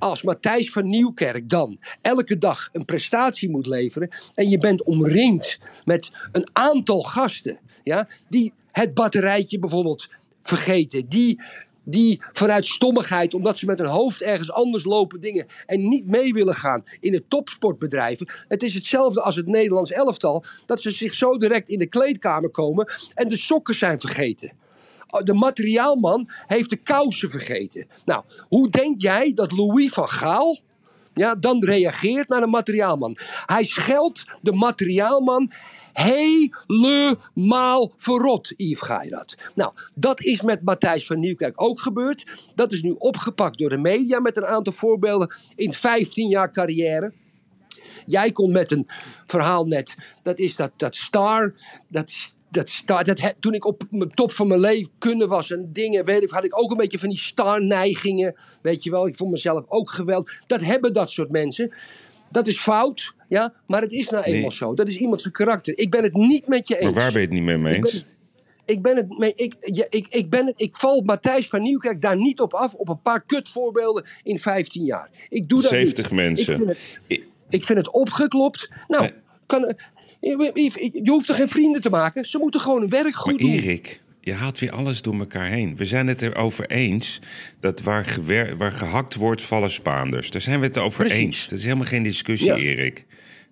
als Matthijs van Nieuwkerk dan elke dag een prestatie moet leveren en je bent omringd met een aantal gasten ja, die het batterijtje bijvoorbeeld vergeten, die, die vanuit stommigheid, omdat ze met hun hoofd ergens anders lopen dingen en niet mee willen gaan in het topsportbedrijven. Het is hetzelfde als het Nederlands elftal, dat ze zich zo direct in de kleedkamer komen en de sokken zijn vergeten de materiaalman heeft de kousen vergeten. Nou, hoe denk jij dat Louis van Gaal ja, dan reageert naar de materiaalman? Hij scheldt de materiaalman helemaal verrot, Yves Geirat. Nou, dat is met Matthijs van Nieuwkerk ook gebeurd. Dat is nu opgepakt door de media met een aantal voorbeelden in 15 jaar carrière. Jij komt met een verhaal net, dat is dat, dat star, dat dat, star, dat toen ik op mijn top van mijn leven kunnen was en dingen, weet ik, had ik ook een beetje van die star-neigingen. Weet je wel, ik vond mezelf ook geweldig. Dat hebben dat soort mensen. Dat is fout, ja, maar het is nou eenmaal zo. Dat is iemands zijn karakter. Ik ben het niet met je eens. Maar waar ben je het niet mee mee eens? Ik ben het, mee, ik, ja, ik, ik, ben het, ik val Matthijs van Nieuwkerk daar niet op af. Op een paar kutvoorbeelden in 15 jaar. Ik doe dat 70 niet. mensen. Ik vind, het, ik vind het opgeklopt. Nou, kan, je hoeft er geen vrienden te maken. Ze moeten gewoon hun werk goed maar doen. Erik, je haalt weer alles door elkaar heen. We zijn het erover eens dat waar, gewer, waar gehakt wordt, vallen Spaanders. Daar zijn we het over Precies. eens. Dat is helemaal geen discussie, Ja. Erik.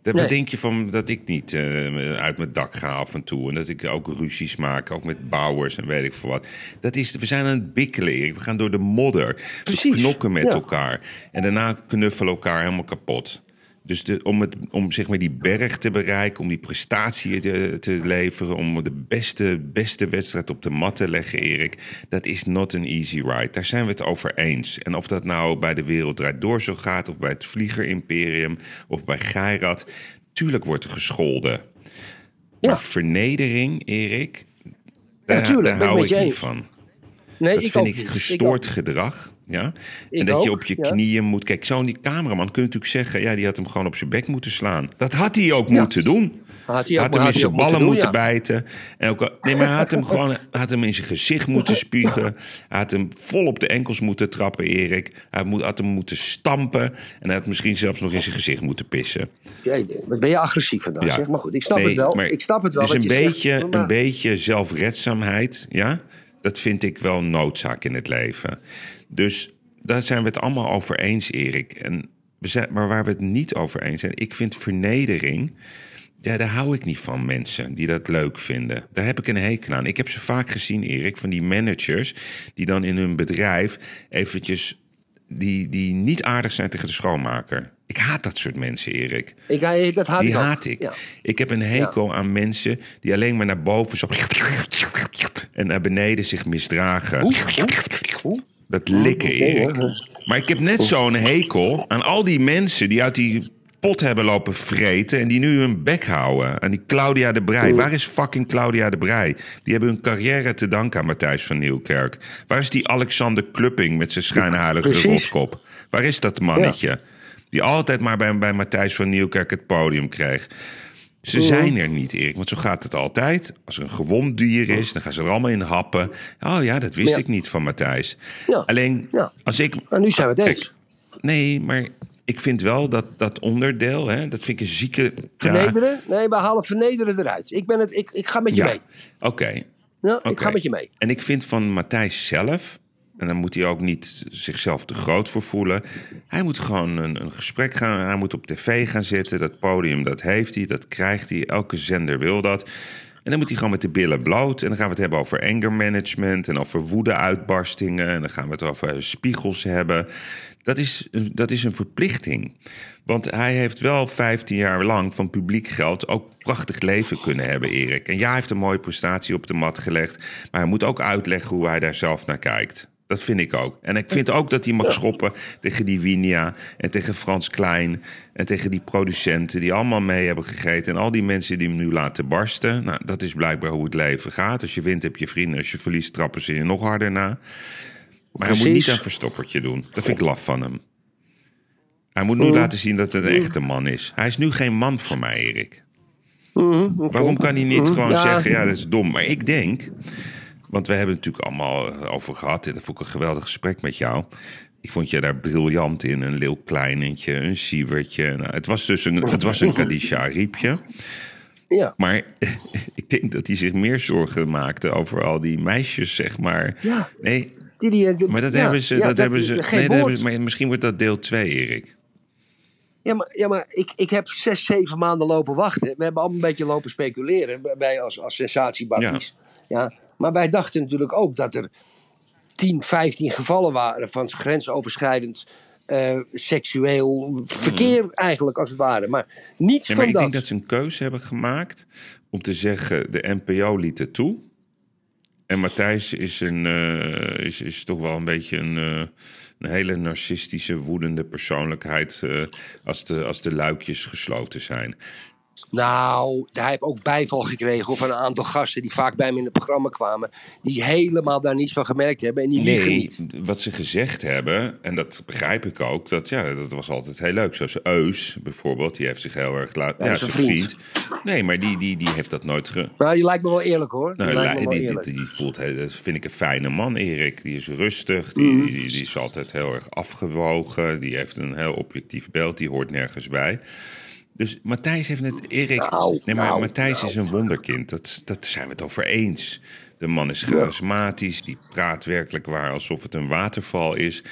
Dat Nee. bedenk je van dat ik niet eh, uit mijn dak ga af en toe. En dat ik ook ruzies maak, ook met bouwers en weet ik veel wat. Dat is, we zijn aan het bikkelen, Erik. We gaan door de modder. Precies. We knokken met Ja. elkaar. En daarna knuffelen elkaar helemaal kapot. Dus de, om, het, om zeg maar die berg te bereiken, om die prestatie te, te leveren, om de beste, beste wedstrijd op de mat te leggen, Erik, dat is not an easy ride. Daar zijn we het over eens. En of dat nou bij de Wereld Draait Door zo gaat, of bij het Vlieger Imperium, of bij Geirat, tuurlijk wordt er gescholden. Ja. Maar vernedering, Erik, daar, tuurlijk, hou ik niet van. Nee, Dat ik vind ook ik gestoord gedrag. Ja? Ik en dat je op je ja. knieën moet. Kijk, zo'n die cameraman kun je natuurlijk zeggen. Ja, die had hem gewoon op zijn bek moeten slaan. Dat had hij ook Ja. moeten doen. Had hij ook- had hem had in zijn ballen moeten ja. bijten. En ook, al- nee, maar hij had hem gewoon had hem in zijn gezicht moeten spugen. Hij had hem vol op de enkels moeten trappen, Erik. Hij moet, had hem moeten stampen. En hij had misschien zelfs nog in zijn gezicht moeten pissen. Wat ben je agressief vandaag, Ja. zeg. Maar goed, ik snap Nee, het wel. Ik snap het wel. Dus een je beetje, zegt, een beetje zelfredzaamheid, ja, dat vind ik wel noodzaak in het leven. Dus daar zijn we het allemaal over eens, Erik. En we zijn, maar waar we het niet over eens zijn, ik vind vernedering. Ja, daar hou ik niet van mensen die dat leuk vinden. Daar heb ik een hekel aan. Ik heb ze vaak gezien, Erik, van die managers die dan in hun bedrijf eventjes die, die niet aardig zijn tegen de schoonmaker. Ik haat dat soort mensen, Erik. Ik, dat haat Die ik haat ik. Ja. Ik heb een hekel aan mensen die alleen maar naar boven zo... en naar beneden zich misdragen. Hoe? Dat likken, Erik. Maar ik heb net zo'n hekel aan al die mensen die uit die pot hebben lopen vreten... en die nu hun bek houden. Aan die Claudia de Brij. Waar is fucking Claudia de Brij? Die hebben hun carrière te danken aan Matthijs van Nieuwkerk. Waar is die Alexander Klupping met zijn schijnheilige rotkop? Waar is dat mannetje? Die altijd maar bij, bij Matthijs van Nieuwkerk het podium kreeg. Ze zijn er niet, Erik, want zo gaat het altijd. Als er een gewond dier is, dan gaan ze er allemaal in happen. Oh ja, dat wist Ja. ik niet van Matthijs. Ja. Alleen, Ja. als ik... Nu zijn we het eens. Nee, maar ik vind wel dat dat onderdeel, hè, dat vind ik een zieke... Vernederen? Nee, we halen vernederen eruit. Ik, ben het, ik, ik ga met je Ja, mee. oké. Ja, ik ga met je mee. En ik vind van Matthijs zelf En dan moet hij ook niet zichzelf te groot voor voelen. Hij moet gewoon een, een gesprek gaan. Hij moet op tv gaan zitten. Dat podium, dat heeft hij. Dat krijgt hij. Elke zender wil dat. En dan moet hij gewoon met de billen bloot. En dan gaan we het hebben over anger management en over woede-uitbarstingen. En dan gaan we het over spiegels hebben. Dat is, dat is een verplichting. Want hij heeft wel 15 jaar lang van publiek geld ook prachtig leven kunnen hebben, Erik. En ja, hij heeft een mooie prestatie op de mat gelegd. Maar hij moet ook uitleggen hoe hij daar zelf naar kijkt. Dat vind ik ook. En ik vind ook dat hij mag schoppen tegen die Winia en tegen Frans Klein en tegen die producenten die allemaal mee hebben gegeten. En al die mensen die hem nu laten barsten. Nou, dat is blijkbaar hoe het leven gaat. Als je wint heb je vrienden, als je verliest trappen ze je nog harder na. Maar hij moet niet een verstoppertje doen. Dat vind ik laf van hem. Hij moet nu Mm. laten zien dat het een echte man is. Hij is nu geen man voor mij, Erik. Oké. Waarom kan hij niet gewoon Ja. zeggen, ja, dat is dom. Maar ik denk, want we hebben het natuurlijk allemaal eh, over gehad. En dat vond ik een geweldig gesprek met jou. Ik vond je daar briljant in. Een Leeuw Kleinentje, een Sievertje. Nou, het was dus een, het was een Kadisha riepje. Ja. Maar ik denk dat hij zich meer zorgen maakte over al die meisjes, zeg maar. Ja. Nee, Die, die, die- maar dat ja, hebben ze. ja, dat, hebben ze. Geen nee, dat woord. hebben, maar misschien wordt dat deel 2, Erik. Ja, maar, ja, maar ik, ik heb zes, zeven maanden lopen wachten. We hebben allemaal een beetje lopen speculeren. bij- Bij als, als. Ja. Maar wij dachten natuurlijk ook dat er 10, 15 gevallen waren van grensoverschrijdend eh, seksueel verkeer eigenlijk als het ware. Maar niets maar van ik dat. denk dat ze een keuze hebben gemaakt om te zeggen: de NPO liet het toe. En Matthijs is, een, eh, is, is toch wel een beetje een, eh, een hele narcistische, woedende persoonlijkheid. als, de, als de luikjes gesloten zijn. Nou, hij heeft ook bijval gekregen van een aantal gasten die vaak bij hem in het programma kwamen. Die helemaal daar niets van gemerkt hebben en die liegen Nee, niet. wat ze gezegd hebben, en dat begrijp ik ook, dat, ja, dat was altijd heel leuk. Zoals Eus bijvoorbeeld, die heeft zich heel erg laten. Ja, Ja, zijn vriend. Nee, maar die, die, die heeft dat nooit ge, Maar die lijkt me wel eerlijk hoor. Die Nou, lijkt me wel die, eerlijk. die, die voelt, dat vind ik een fijne man, Erik. Die is rustig, die, Mhm. die, die is altijd heel erg afgewogen. Die heeft een heel objectief beeld, die hoort nergens bij. Dus Matthijs heeft net, Erik... Nou, nee, maar nou, Matthijs nou. is een wonderkind. Dat, dat zijn we het over eens. De man is charismatisch, die praat werkelijk waar alsof het een waterval is.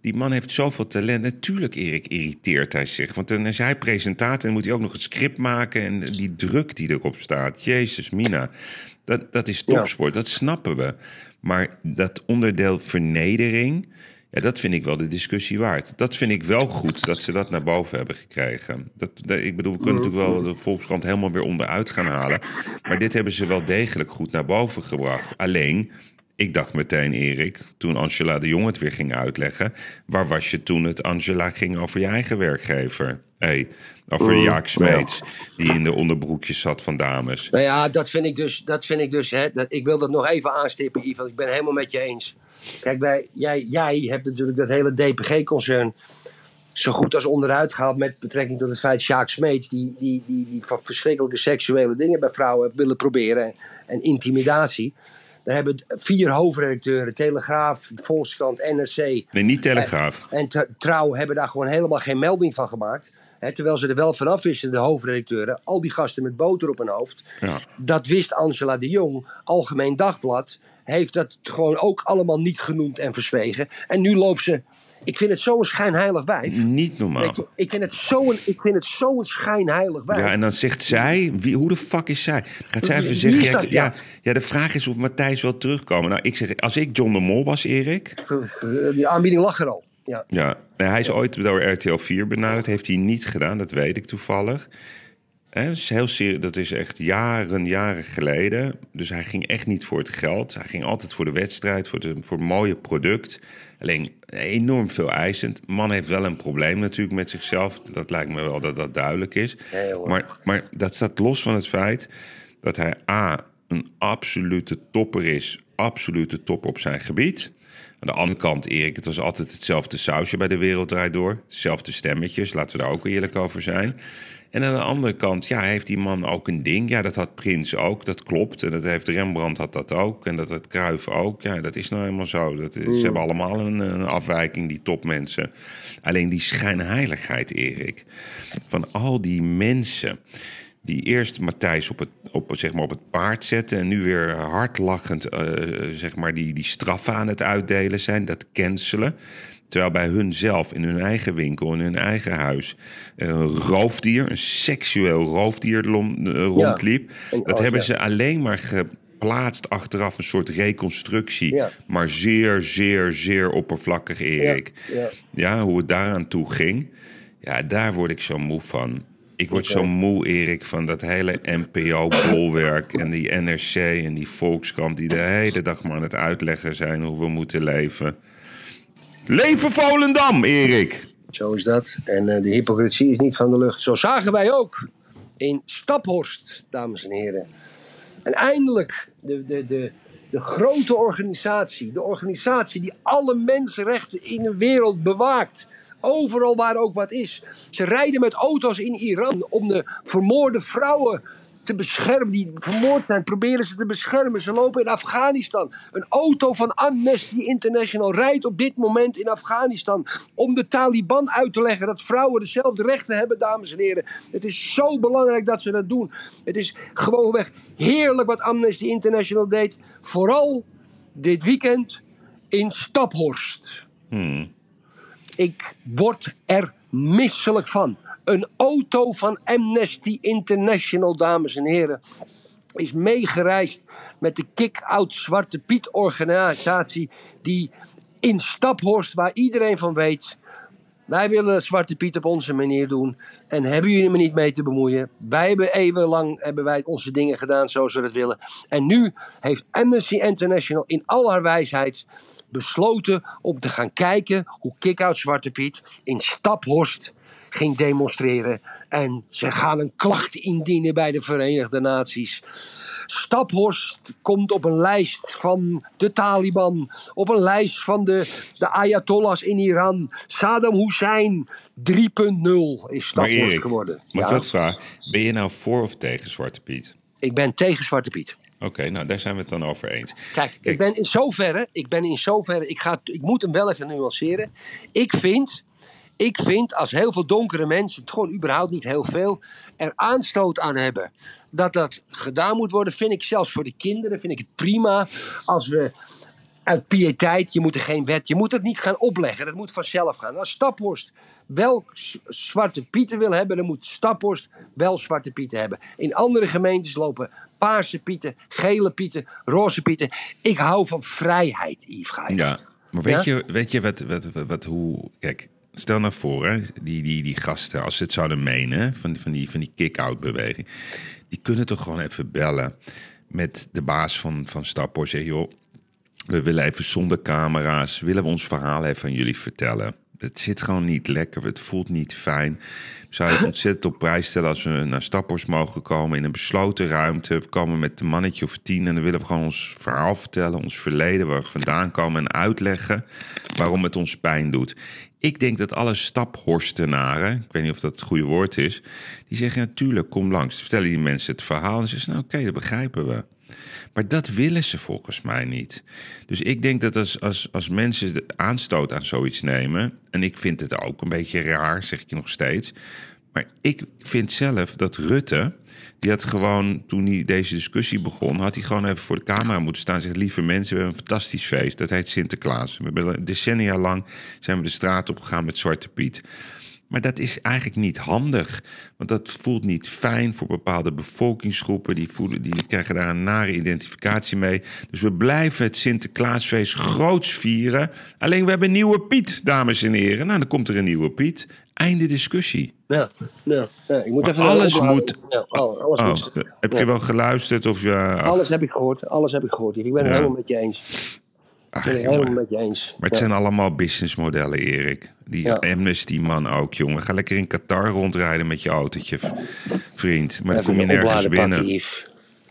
Die man heeft zoveel talent. Natuurlijk, Erik, irriteert hij zich. Want dan is hij presentator en moet hij ook nog het script maken. En die druk die erop staat. Jezus, Mina. Dat, dat is topsport, dat snappen we. Maar dat onderdeel vernedering, ja, dat vind ik wel de discussie waard. Dat vind ik wel goed dat ze dat naar boven hebben gekregen. Dat, dat- ik bedoel, we kunnen natuurlijk wel de Volkskrant helemaal weer onderuit gaan halen. Maar dit hebben ze wel degelijk goed naar boven gebracht. Alleen, ik dacht meteen, Erik, toen Angela de Jong het weer ging uitleggen... waar was je toen het Angela ging over je eigen werkgever? Hey, over Jaak Smeets, die in de onderbroekjes zat van dames. Nou ja, dat vind ik dus. Dat vind ik dus hè, dat, ik wil dat nog even aanstippen, Ivan. Ik ben helemaal met je eens. Kijk, wij, jij, jij hebt natuurlijk dat hele DPG-concern zo goed als onderuit gehaald met betrekking tot het feit Sjaak Smeets, die, die, die, die van verschrikkelijke seksuele dingen bij vrouwen heeft willen proberen en intimidatie. Daar hebben vier hoofdredacteuren, Telegraaf, Volkskrant, NRC Nee, niet Telegraaf. en Trouw hebben daar gewoon helemaal geen melding van gemaakt. Terwijl ze er wel vanaf wisten, de hoofdredacteuren, al die gasten met boter op hun hoofd. Ja. Dat wist Angela de Jong, Algemeen Dagblad, heeft dat gewoon ook allemaal niet genoemd en verzwegen. En nu loopt ze, ik vind het zo'n schijnheilig wijf. Niet normaal. Je, ik vind het zo'n ik vind het zo'n schijnheilig wijf. Ja, en dan zegt zij, wie, hoe de fuck is zij? Gaat zij even zeggen, ja, dat? ja. Ja. Ja, de vraag is of Matthijs wil terugkomen. Nou, ik zeg, als ik John de Mol was, Erik... Die aanbieding lag er al. Ja. Ja, nee, hij is ooit door RTL 4 benaderd. Heeft hij niet gedaan, dat weet ik toevallig. Dat, is heel serie- dat is echt jaren, jaren geleden. Dus hij ging echt niet voor het geld. Hij ging altijd voor de wedstrijd, voor, de, voor het mooie product. Alleen enorm veel eisend. Man heeft wel een probleem natuurlijk met zichzelf. Dat lijkt me wel dat dat duidelijk is. Maar, maar dat staat los van het feit dat hij A, een absolute topper is. Absolute top op zijn gebied. Aan de andere kant, Erik, het was altijd hetzelfde sausje bij de Wereld Draait Door. Hetzelfde stemmetjes, laten we daar ook eerlijk over zijn. En aan de andere kant, ja, heeft die man ook een ding. Ja, dat had Prins ook, dat klopt. En dat heeft Rembrandt had dat ook. En dat had Cruijff ook. Ja, dat is nou helemaal zo. Dat Ze hebben allemaal een, een afwijking, die topmensen. Alleen die schijnheiligheid, Erik, van al die mensen die eerst Matthijs op het, op, zeg maar op het paard zette... en nu weer hardlachend eh, zeg maar die, die straffen aan het uitdelen zijn, dat cancelen... Terwijl bij hun zelf, in hun eigen winkel, in hun eigen huis... een roofdier, een seksueel roofdier eh, rondliep. En- dat oh, hebben ja. ze alleen maar geplaatst achteraf, een soort reconstructie. Ja. Maar zeer, zeer, zeer oppervlakkig, Erik. Ja, ja. Ja, hoe het daaraan toe ging. Ja, daar word ik zo moe van. Ik word zo moe, Erik, van dat hele NPO-bolwerk... en die NRC en die Volkskrant... die de hele dag maar aan het uitleggen zijn hoe we moeten leven. Leven Volendam, Erik! Zo is dat. En eh, de hypocrisie is niet van de lucht. Zo zagen wij ook in Staphorst, dames en heren. En eindelijk de, de, de, de grote organisatie. De organisatie die alle mensenrechten in de wereld bewaakt. Overal waar ook wat is. Ze rijden met auto's in Iran om de vermoorde vrouwen te beschermen. Die vermoord zijn, proberen ze te beschermen. Ze lopen in Afghanistan. Een auto van Amnesty International rijdt op dit moment in Afghanistan. Om de Taliban uit te leggen dat vrouwen dezelfde rechten hebben, dames en heren. Het is zo belangrijk dat ze dat doen. Het is gewoonweg heerlijk wat Amnesty International deed. Vooral dit weekend in Staphorst. Ik word er misselijk van. Een auto van Amnesty International, dames en heren, is meegereisd met de Kick-Out Zwarte Piet organisatie die in Staphorst, waar iedereen van weet, wij willen Zwarte Piet op onze manier doen. En hebben jullie me niet mee te bemoeien. Wij hebben eeuwenlang hebben wij onze dingen gedaan zoals we dat willen. En nu heeft Amnesty International in al haar wijsheid besloten om te gaan kijken hoe Kick-Out Zwarte Piet in Staphorst ging demonstreren. En ze gaan een klacht indienen bij de Verenigde Naties. Staphorst komt op een lijst van de Taliban, op een lijst van de, de Ayatollahs in Iran. Saddam Hussein 3.0 is Maar Staphorst geworden. mag ik Ja, wat vragen? Ben je nou voor of tegen Zwarte Piet? ik ben tegen Zwarte Piet. Oké, nou daar zijn we het dan over eens. Kijk, Kijk. ik ben in zoverre, ik ben in zoverre, ik, ga, ik moet hem wel even nuanceren. Ik vind, ik vind als heel veel donkere mensen, het gewoon überhaupt niet heel veel, er aanstoot aan hebben dat dat gedaan moet worden, vind ik zelfs voor de kinderen, vind ik het prima als we uit piëteit, je moet er geen wet, je moet het niet gaan opleggen, dat moet vanzelf gaan. Als Staphorst wel zwarte pieten wil hebben, dan moet Staphorst wel zwarte pieten hebben. In andere gemeentes lopen paarse pieten, gele pieten, roze pieten. Ik hou van vrijheid, Yves. Ja, maar weet Ja? je, weet je wat, wat, wat, wat- hoe... Kijk, stel nou voor, die, die, die gasten, als ze het zouden menen, van, van die, van die kick-out beweging, die kunnen toch gewoon even bellen met de baas van, van Stappor. Zeggen, joh, we willen even zonder camera's, willen we ons verhaal even aan jullie vertellen. Het zit gewoon niet lekker, het voelt niet fijn. Zou je ontzettend op prijs stellen als we naar Stappers mogen komen in een besloten ruimte. We komen met een mannetje of tien en dan willen we gewoon ons verhaal vertellen, ons verleden, waar we vandaan komen en uitleggen waarom het ons pijn doet. Ik denk dat alle staphorstenaren, ik weet niet of dat het goede woord is, die zeggen natuurlijk, kom langs. Dan vertellen die mensen het verhaal en ze zeggen, nou oké, dat begrijpen we. Maar dat willen ze volgens mij niet. Dus ik denk dat als, als, als mensen de aanstoot aan zoiets nemen. En ik vind het ook een beetje raar, zeg ik nog steeds. Maar ik vind zelf dat Rutte. Die had gewoon, toen hij deze discussie begon, had hij gewoon even voor de camera moeten staan en zeggen: Lieve mensen, we hebben een fantastisch feest. Dat heet Sinterklaas. We hebben decennia lang zijn we de straat op gegaan met Zwarte Piet. Maar dat is eigenlijk niet handig. Want dat voelt niet fijn voor bepaalde bevolkingsgroepen. Die, voelen, die krijgen daar een nare identificatie mee. Dus we blijven het Sinterklaasfeest groots vieren. Alleen we hebben een nieuwe Piet, dames en heren. Nou, dan komt er een nieuwe Piet. Einde discussie. Ja, ja, ja, ik moet Maar even alles moet- Ja, al- alles Oh, moet. heb je wel geluisterd? Of ja, Alles heb ik gehoord, alles heb ik gehoord. Ik ben het helemaal met je eens. Ik ach, ben het helemaal met je eens. Maar het Ja. zijn allemaal businessmodellen, Erik. Die Ja. Amnesty-man ook, jongen. Ga lekker in Qatar rondrijden met je autootje, vriend. Maar dan kom je nergens binnen.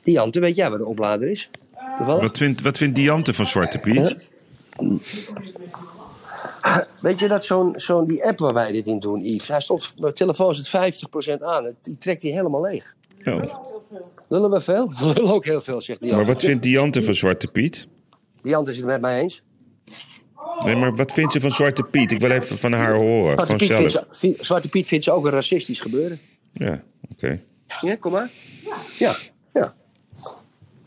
Diante, weet jij waar de oplader is? Toevallig? Wat vindt, wat vindt Diante van Zwarte Piet? Weet je dat zo'n zo'n die app waar wij dit in doen, Yves? Hij stond, mijn telefoon zit 50% aan. Die trekt hij helemaal leeg. Ja. Lullen we veel? We lullen ook heel veel, zegt Diante. Maar wat vindt Diante van Zwarte Piet? Diante is het met mij eens. Nee, maar wat vindt ze van Zwarte Piet? Ik wil even van haar horen. Zwarte Piet, vindt ze, vindt- Zwarte Piet vindt ze ook een racistisch gebeuren. Ja, oké. Ja, kom maar. Ja, ja.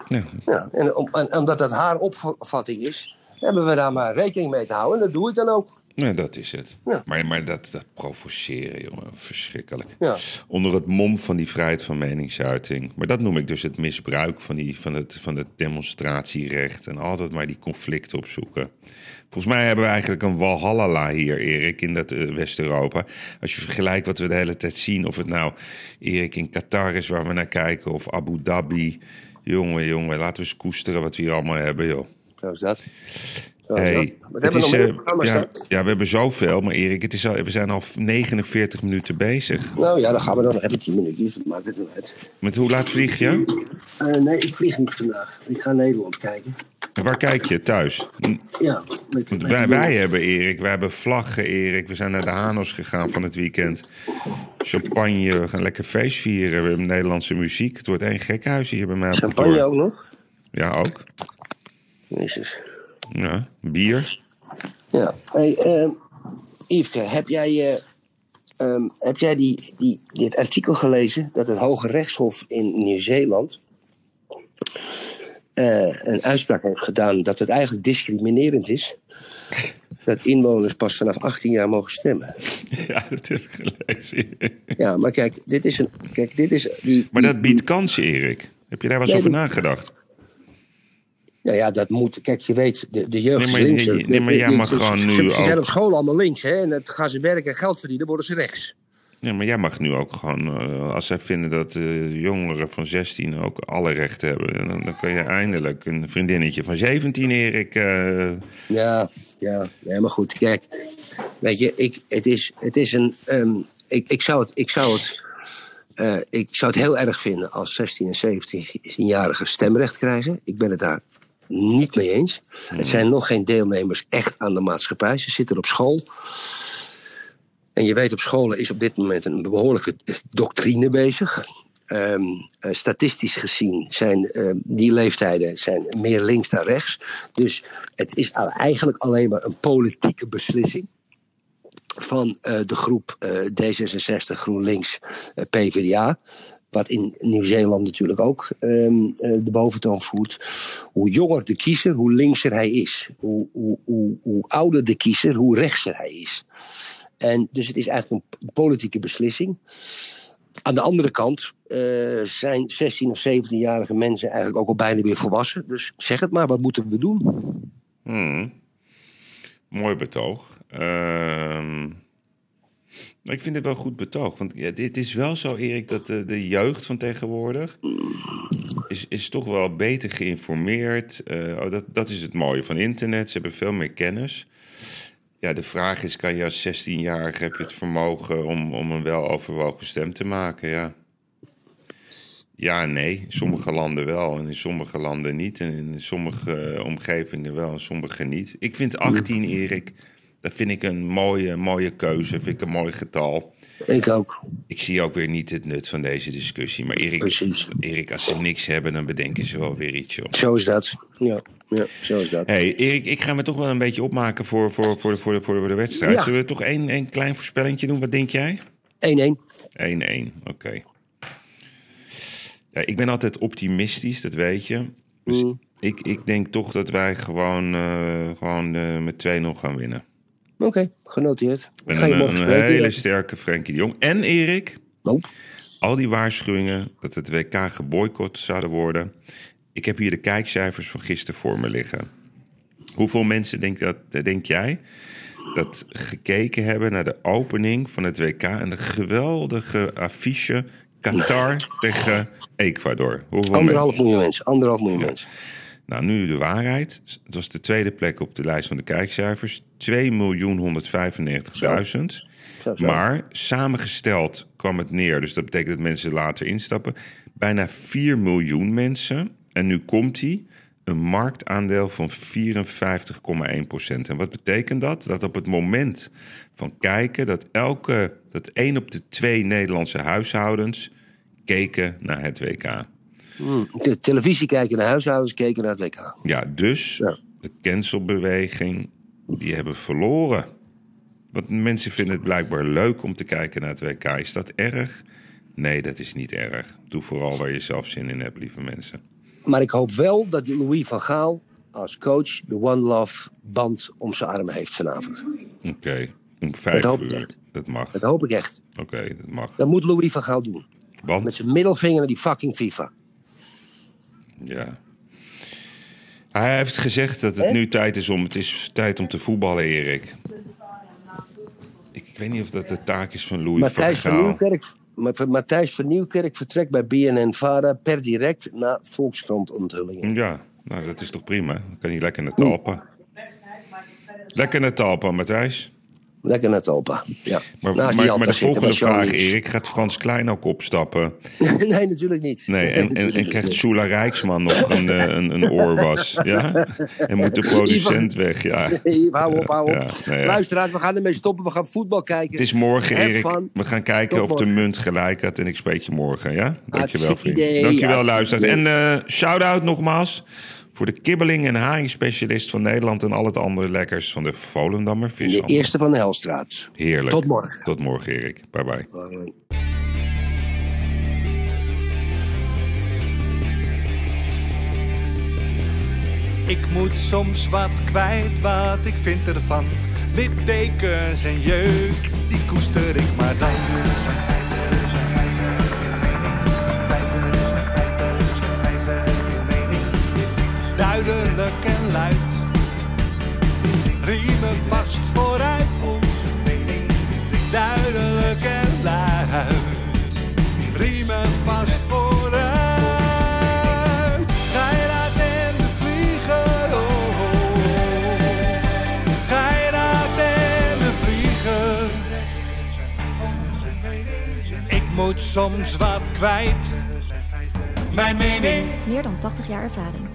Ja. ja. En, om- en omdat dat haar opvatting is, hebben we daar maar rekening mee te houden. En dat doe ik dan ook. Nee, dat is het. Ja. Maar, maar dat, dat provoceren, jongen, verschrikkelijk. Ja. Onder het mom van die vrijheid van meningsuiting. Maar dat noem ik dus het misbruik van, die, van, het, van het demonstratierecht. En altijd maar die conflicten opzoeken. Volgens mij hebben we eigenlijk een walhalla hier, Erik, in dat eh, West-Europa. Als je vergelijkt wat we de hele tijd zien, of het nou Erik in Qatar is waar we naar kijken, of Abu Dhabi. Jongen, jongen, laten we eens koesteren wat we hier allemaal hebben, joh. Zo is dat. Hey, hebben is, nog meer eh, programma's ja, we hebben zoveel, maar Erik, het is al, we zijn al 49 minuten bezig. Nou ja, dan gaan we dan nog even 10 minuutjes. Dat maakt het niet uit. Met hoe laat vlieg je? Eh, nee, ik vlieg niet vandaag. Ik ga Nederland kijken. En waar kijk je? Thuis? Ja, met, Want met- wij, wij hebben Erik, wij hebben vlaggen Erik. We zijn naar de Hanos gegaan van het weekend. Champagne, we gaan lekker feest vieren. We hebben Nederlandse muziek. Het wordt één gek huis hier bij mij Champagne ook nog? Ja, ook. Jezus. Ja, bier. Ja. Hey, ehm Yveske, heb jij, eh, ehm, heb jij die, die, dit artikel gelezen dat het Hoge Rechtshof in Nieuw-Zeeland eh, een uitspraak heeft gedaan dat het eigenlijk discriminerend is dat inwoners pas vanaf 18 jaar mogen stemmen? Ja, dat heb ik gelezen. Ja, maar kijk, dit is een. Kijk, dit is die, Maar dat biedt kansen, Erik. Heb je daar wel eens Nee, over nagedacht? Nou ja, dat moet. Kijk, je weet, de, de jeugd Nee, is maar- links. nee, nee, maar jij mag gewoon nu Ze zijn op school allemaal links, hè? En dan gaan ze werken en geld verdienen, worden ze rechts. Ja, maar jij mag nu ook gewoon, eh, als zij vinden dat jongeren van 16 ook alle rechten hebben, dan, dan kan je eindelijk een vriendinnetje van 17, Erik. eh, Ja, ja, ja, maar goed, kijk. Weet je, ik, het, is, het is een. ehm, ik, ik zou het. Ik zou het eh, ik zou het heel erg vinden als 16 en 17-jarigen stemrecht krijgen. Ik ben het daar niet mee eens. Het zijn nog geen deelnemers echt aan de maatschappij. Ze zitten op school. En je weet, op scholen is op dit moment een behoorlijke doctrine bezig. Ehm, eh, statistisch gezien zijn ehm, die leeftijden zijn meer links dan rechts. Dus het is eigenlijk alleen maar een politieke beslissing van eh, de groep eh, D66, GroenLinks, PvdA. Wat in Nieuw-Zeeland natuurlijk ook eh, de boventoon voert. Hoe jonger de kiezer, hoe linkser hij is. Hoe, hoe, hoe, ouder de kiezer, hoe rechtser hij is. En dus het is eigenlijk een politieke beslissing. Aan de andere kant eh, zijn 16 of 17-jarige mensen eigenlijk ook al bijna weer volwassen. Dus zeg het maar, wat moeten we doen? hmm. Mooi betoog. Ehm, ik vind het wel goed betoog. Want ja, dit is wel zo, Erik, dat de, jeugd van tegenwoordig is, is toch wel beter geïnformeerd. Oh, dat, dat is het mooie van internet. Ze hebben veel meer kennis. Ja, de vraag is, kan je als 16-jarige, heb je het vermogen om, om een weloverwogen stem te maken? Ja. Ja nee. In sommige landen wel en in sommige landen niet. En in sommige eh, omgevingen wel en sommige niet. Ik vind 18, Erik, dat vind ik een mooie, mooie keuze. Vind ik een mooi getal. Ik ook. Ik zie ook weer niet het nut van deze discussie. Maar Erik, Precies. Erik als ze niks hebben, dan bedenken ze wel weer iets, joh. Zo is dat. Ja, ja zo is dat. hey, Erik, ik ga me toch wel een beetje opmaken voor, voor, voor, voor, voor de wedstrijd. Ja. Zullen we toch één, één klein voorspellingje doen? Wat denk jij? 1-1. 1-1, oké. Ja, ik ben altijd optimistisch, dat weet je. Dus Mm. ik, ik denk toch dat wij gewoon, eh, gewoon eh, met 2-0 gaan winnen. Oké, genoteerd. En Ga je een, hele sterke Frenkie de Jong. En Erik, Oh, al die waarschuwingen dat het WK geboycott zouden worden. Ik heb hier de kijkcijfers van gisteren voor me liggen. Hoeveel mensen denk, dat, denk jij dat gekeken hebben naar de opening van het WK en de geweldige affiche Qatar tegen Ecuador? Hoeveel anderhalf miljoen mensen. Anderhalf miljoen Ja. Nou, nu de waarheid. Het was de tweede plek op de lijst van de kijkcijfers. 2.195.000. Zo, zo. Maar samengesteld kwam het neer. Dus dat betekent dat mensen later instappen. Bijna 4 miljoen mensen. En nu komt hij. Een marktaandeel van 54,1 procent. En wat betekent dat? Dat op het moment van kijken... dat elke, dat één op de twee Nederlandse huishoudens... keken naar het WK. Mm, De televisie kijken naar huishoudens, keken naar het WK. Ja, dus Ja. de cancelbeweging, die hebben verloren. Want mensen vinden het blijkbaar leuk om te kijken naar het WK. Is dat erg? Nee, dat is niet erg. Doe vooral waar je zelf zin in hebt, lieve mensen. Maar ik hoop wel dat Louis van Gaal als coach de One Love band om zijn arm heeft vanavond. Oké, om vijf uur. Dat mag. Dat hoop ik echt. Oké, dat mag. Dat moet Louis van Gaal doen. Met Want, zijn middelvinger naar die fucking FIFA. Ja. Hij heeft gezegd dat het nu tijd is om... Het is tijd om te voetballen, Erik. Ik, ik weet niet of dat de taak is van Louis Matthijs van. Nieuwkerk, Ma- Matthijs van Nieuwkerk vertrekt bij BNN-Vara per direct na Volkskrant-onthullingen. Ja, nou dat is toch prima. Dan kan hij lekker naar Talpa. Lekker naar Talpa, Matthijs. Lekker naar Talpa. Ja. Maar, Naast die maar, maar de volgende vraag. Erik. Gaat Frans Klein ook opstappen? nee, natuurlijk niet. Nee, en, en, krijgt. Sula Rijksman nog een, eh, een, een oorwas? Ja? En moet de producent weg? Ja. Yves, hou op, hou op. Ja, ja. Luisteraars, we gaan ermee stoppen. We gaan voetbal kijken. Het is morgen, Erik. We gaan kijken Tot of de munt gelijk had. En ik spreek je morgen, ja? Dankjewel, vriend. Dankjewel, luisteraars. En eh shout-out nogmaals voor de kibbeling- en haringspecialist van Nederland... en al het andere lekkers van de Volendammer De Vishandel. eerste van de Helstraat. Heerlijk. Tot morgen. Tot morgen, Erik. Bye-bye. Ik moet soms wat kwijt, wat ik vind ervan. Littekens en jeuk, die koester ik maar dan. Duidelijk en luid. Riemen vast vooruit, onze mening. Duidelijk en luid. Riemen vast vooruit. Laat in de vliegen, oh, oh, oh. Laat in de vliegen. Ik moet soms wat kwijt. Mijn mening. Meer dan 80 jaar ervaring.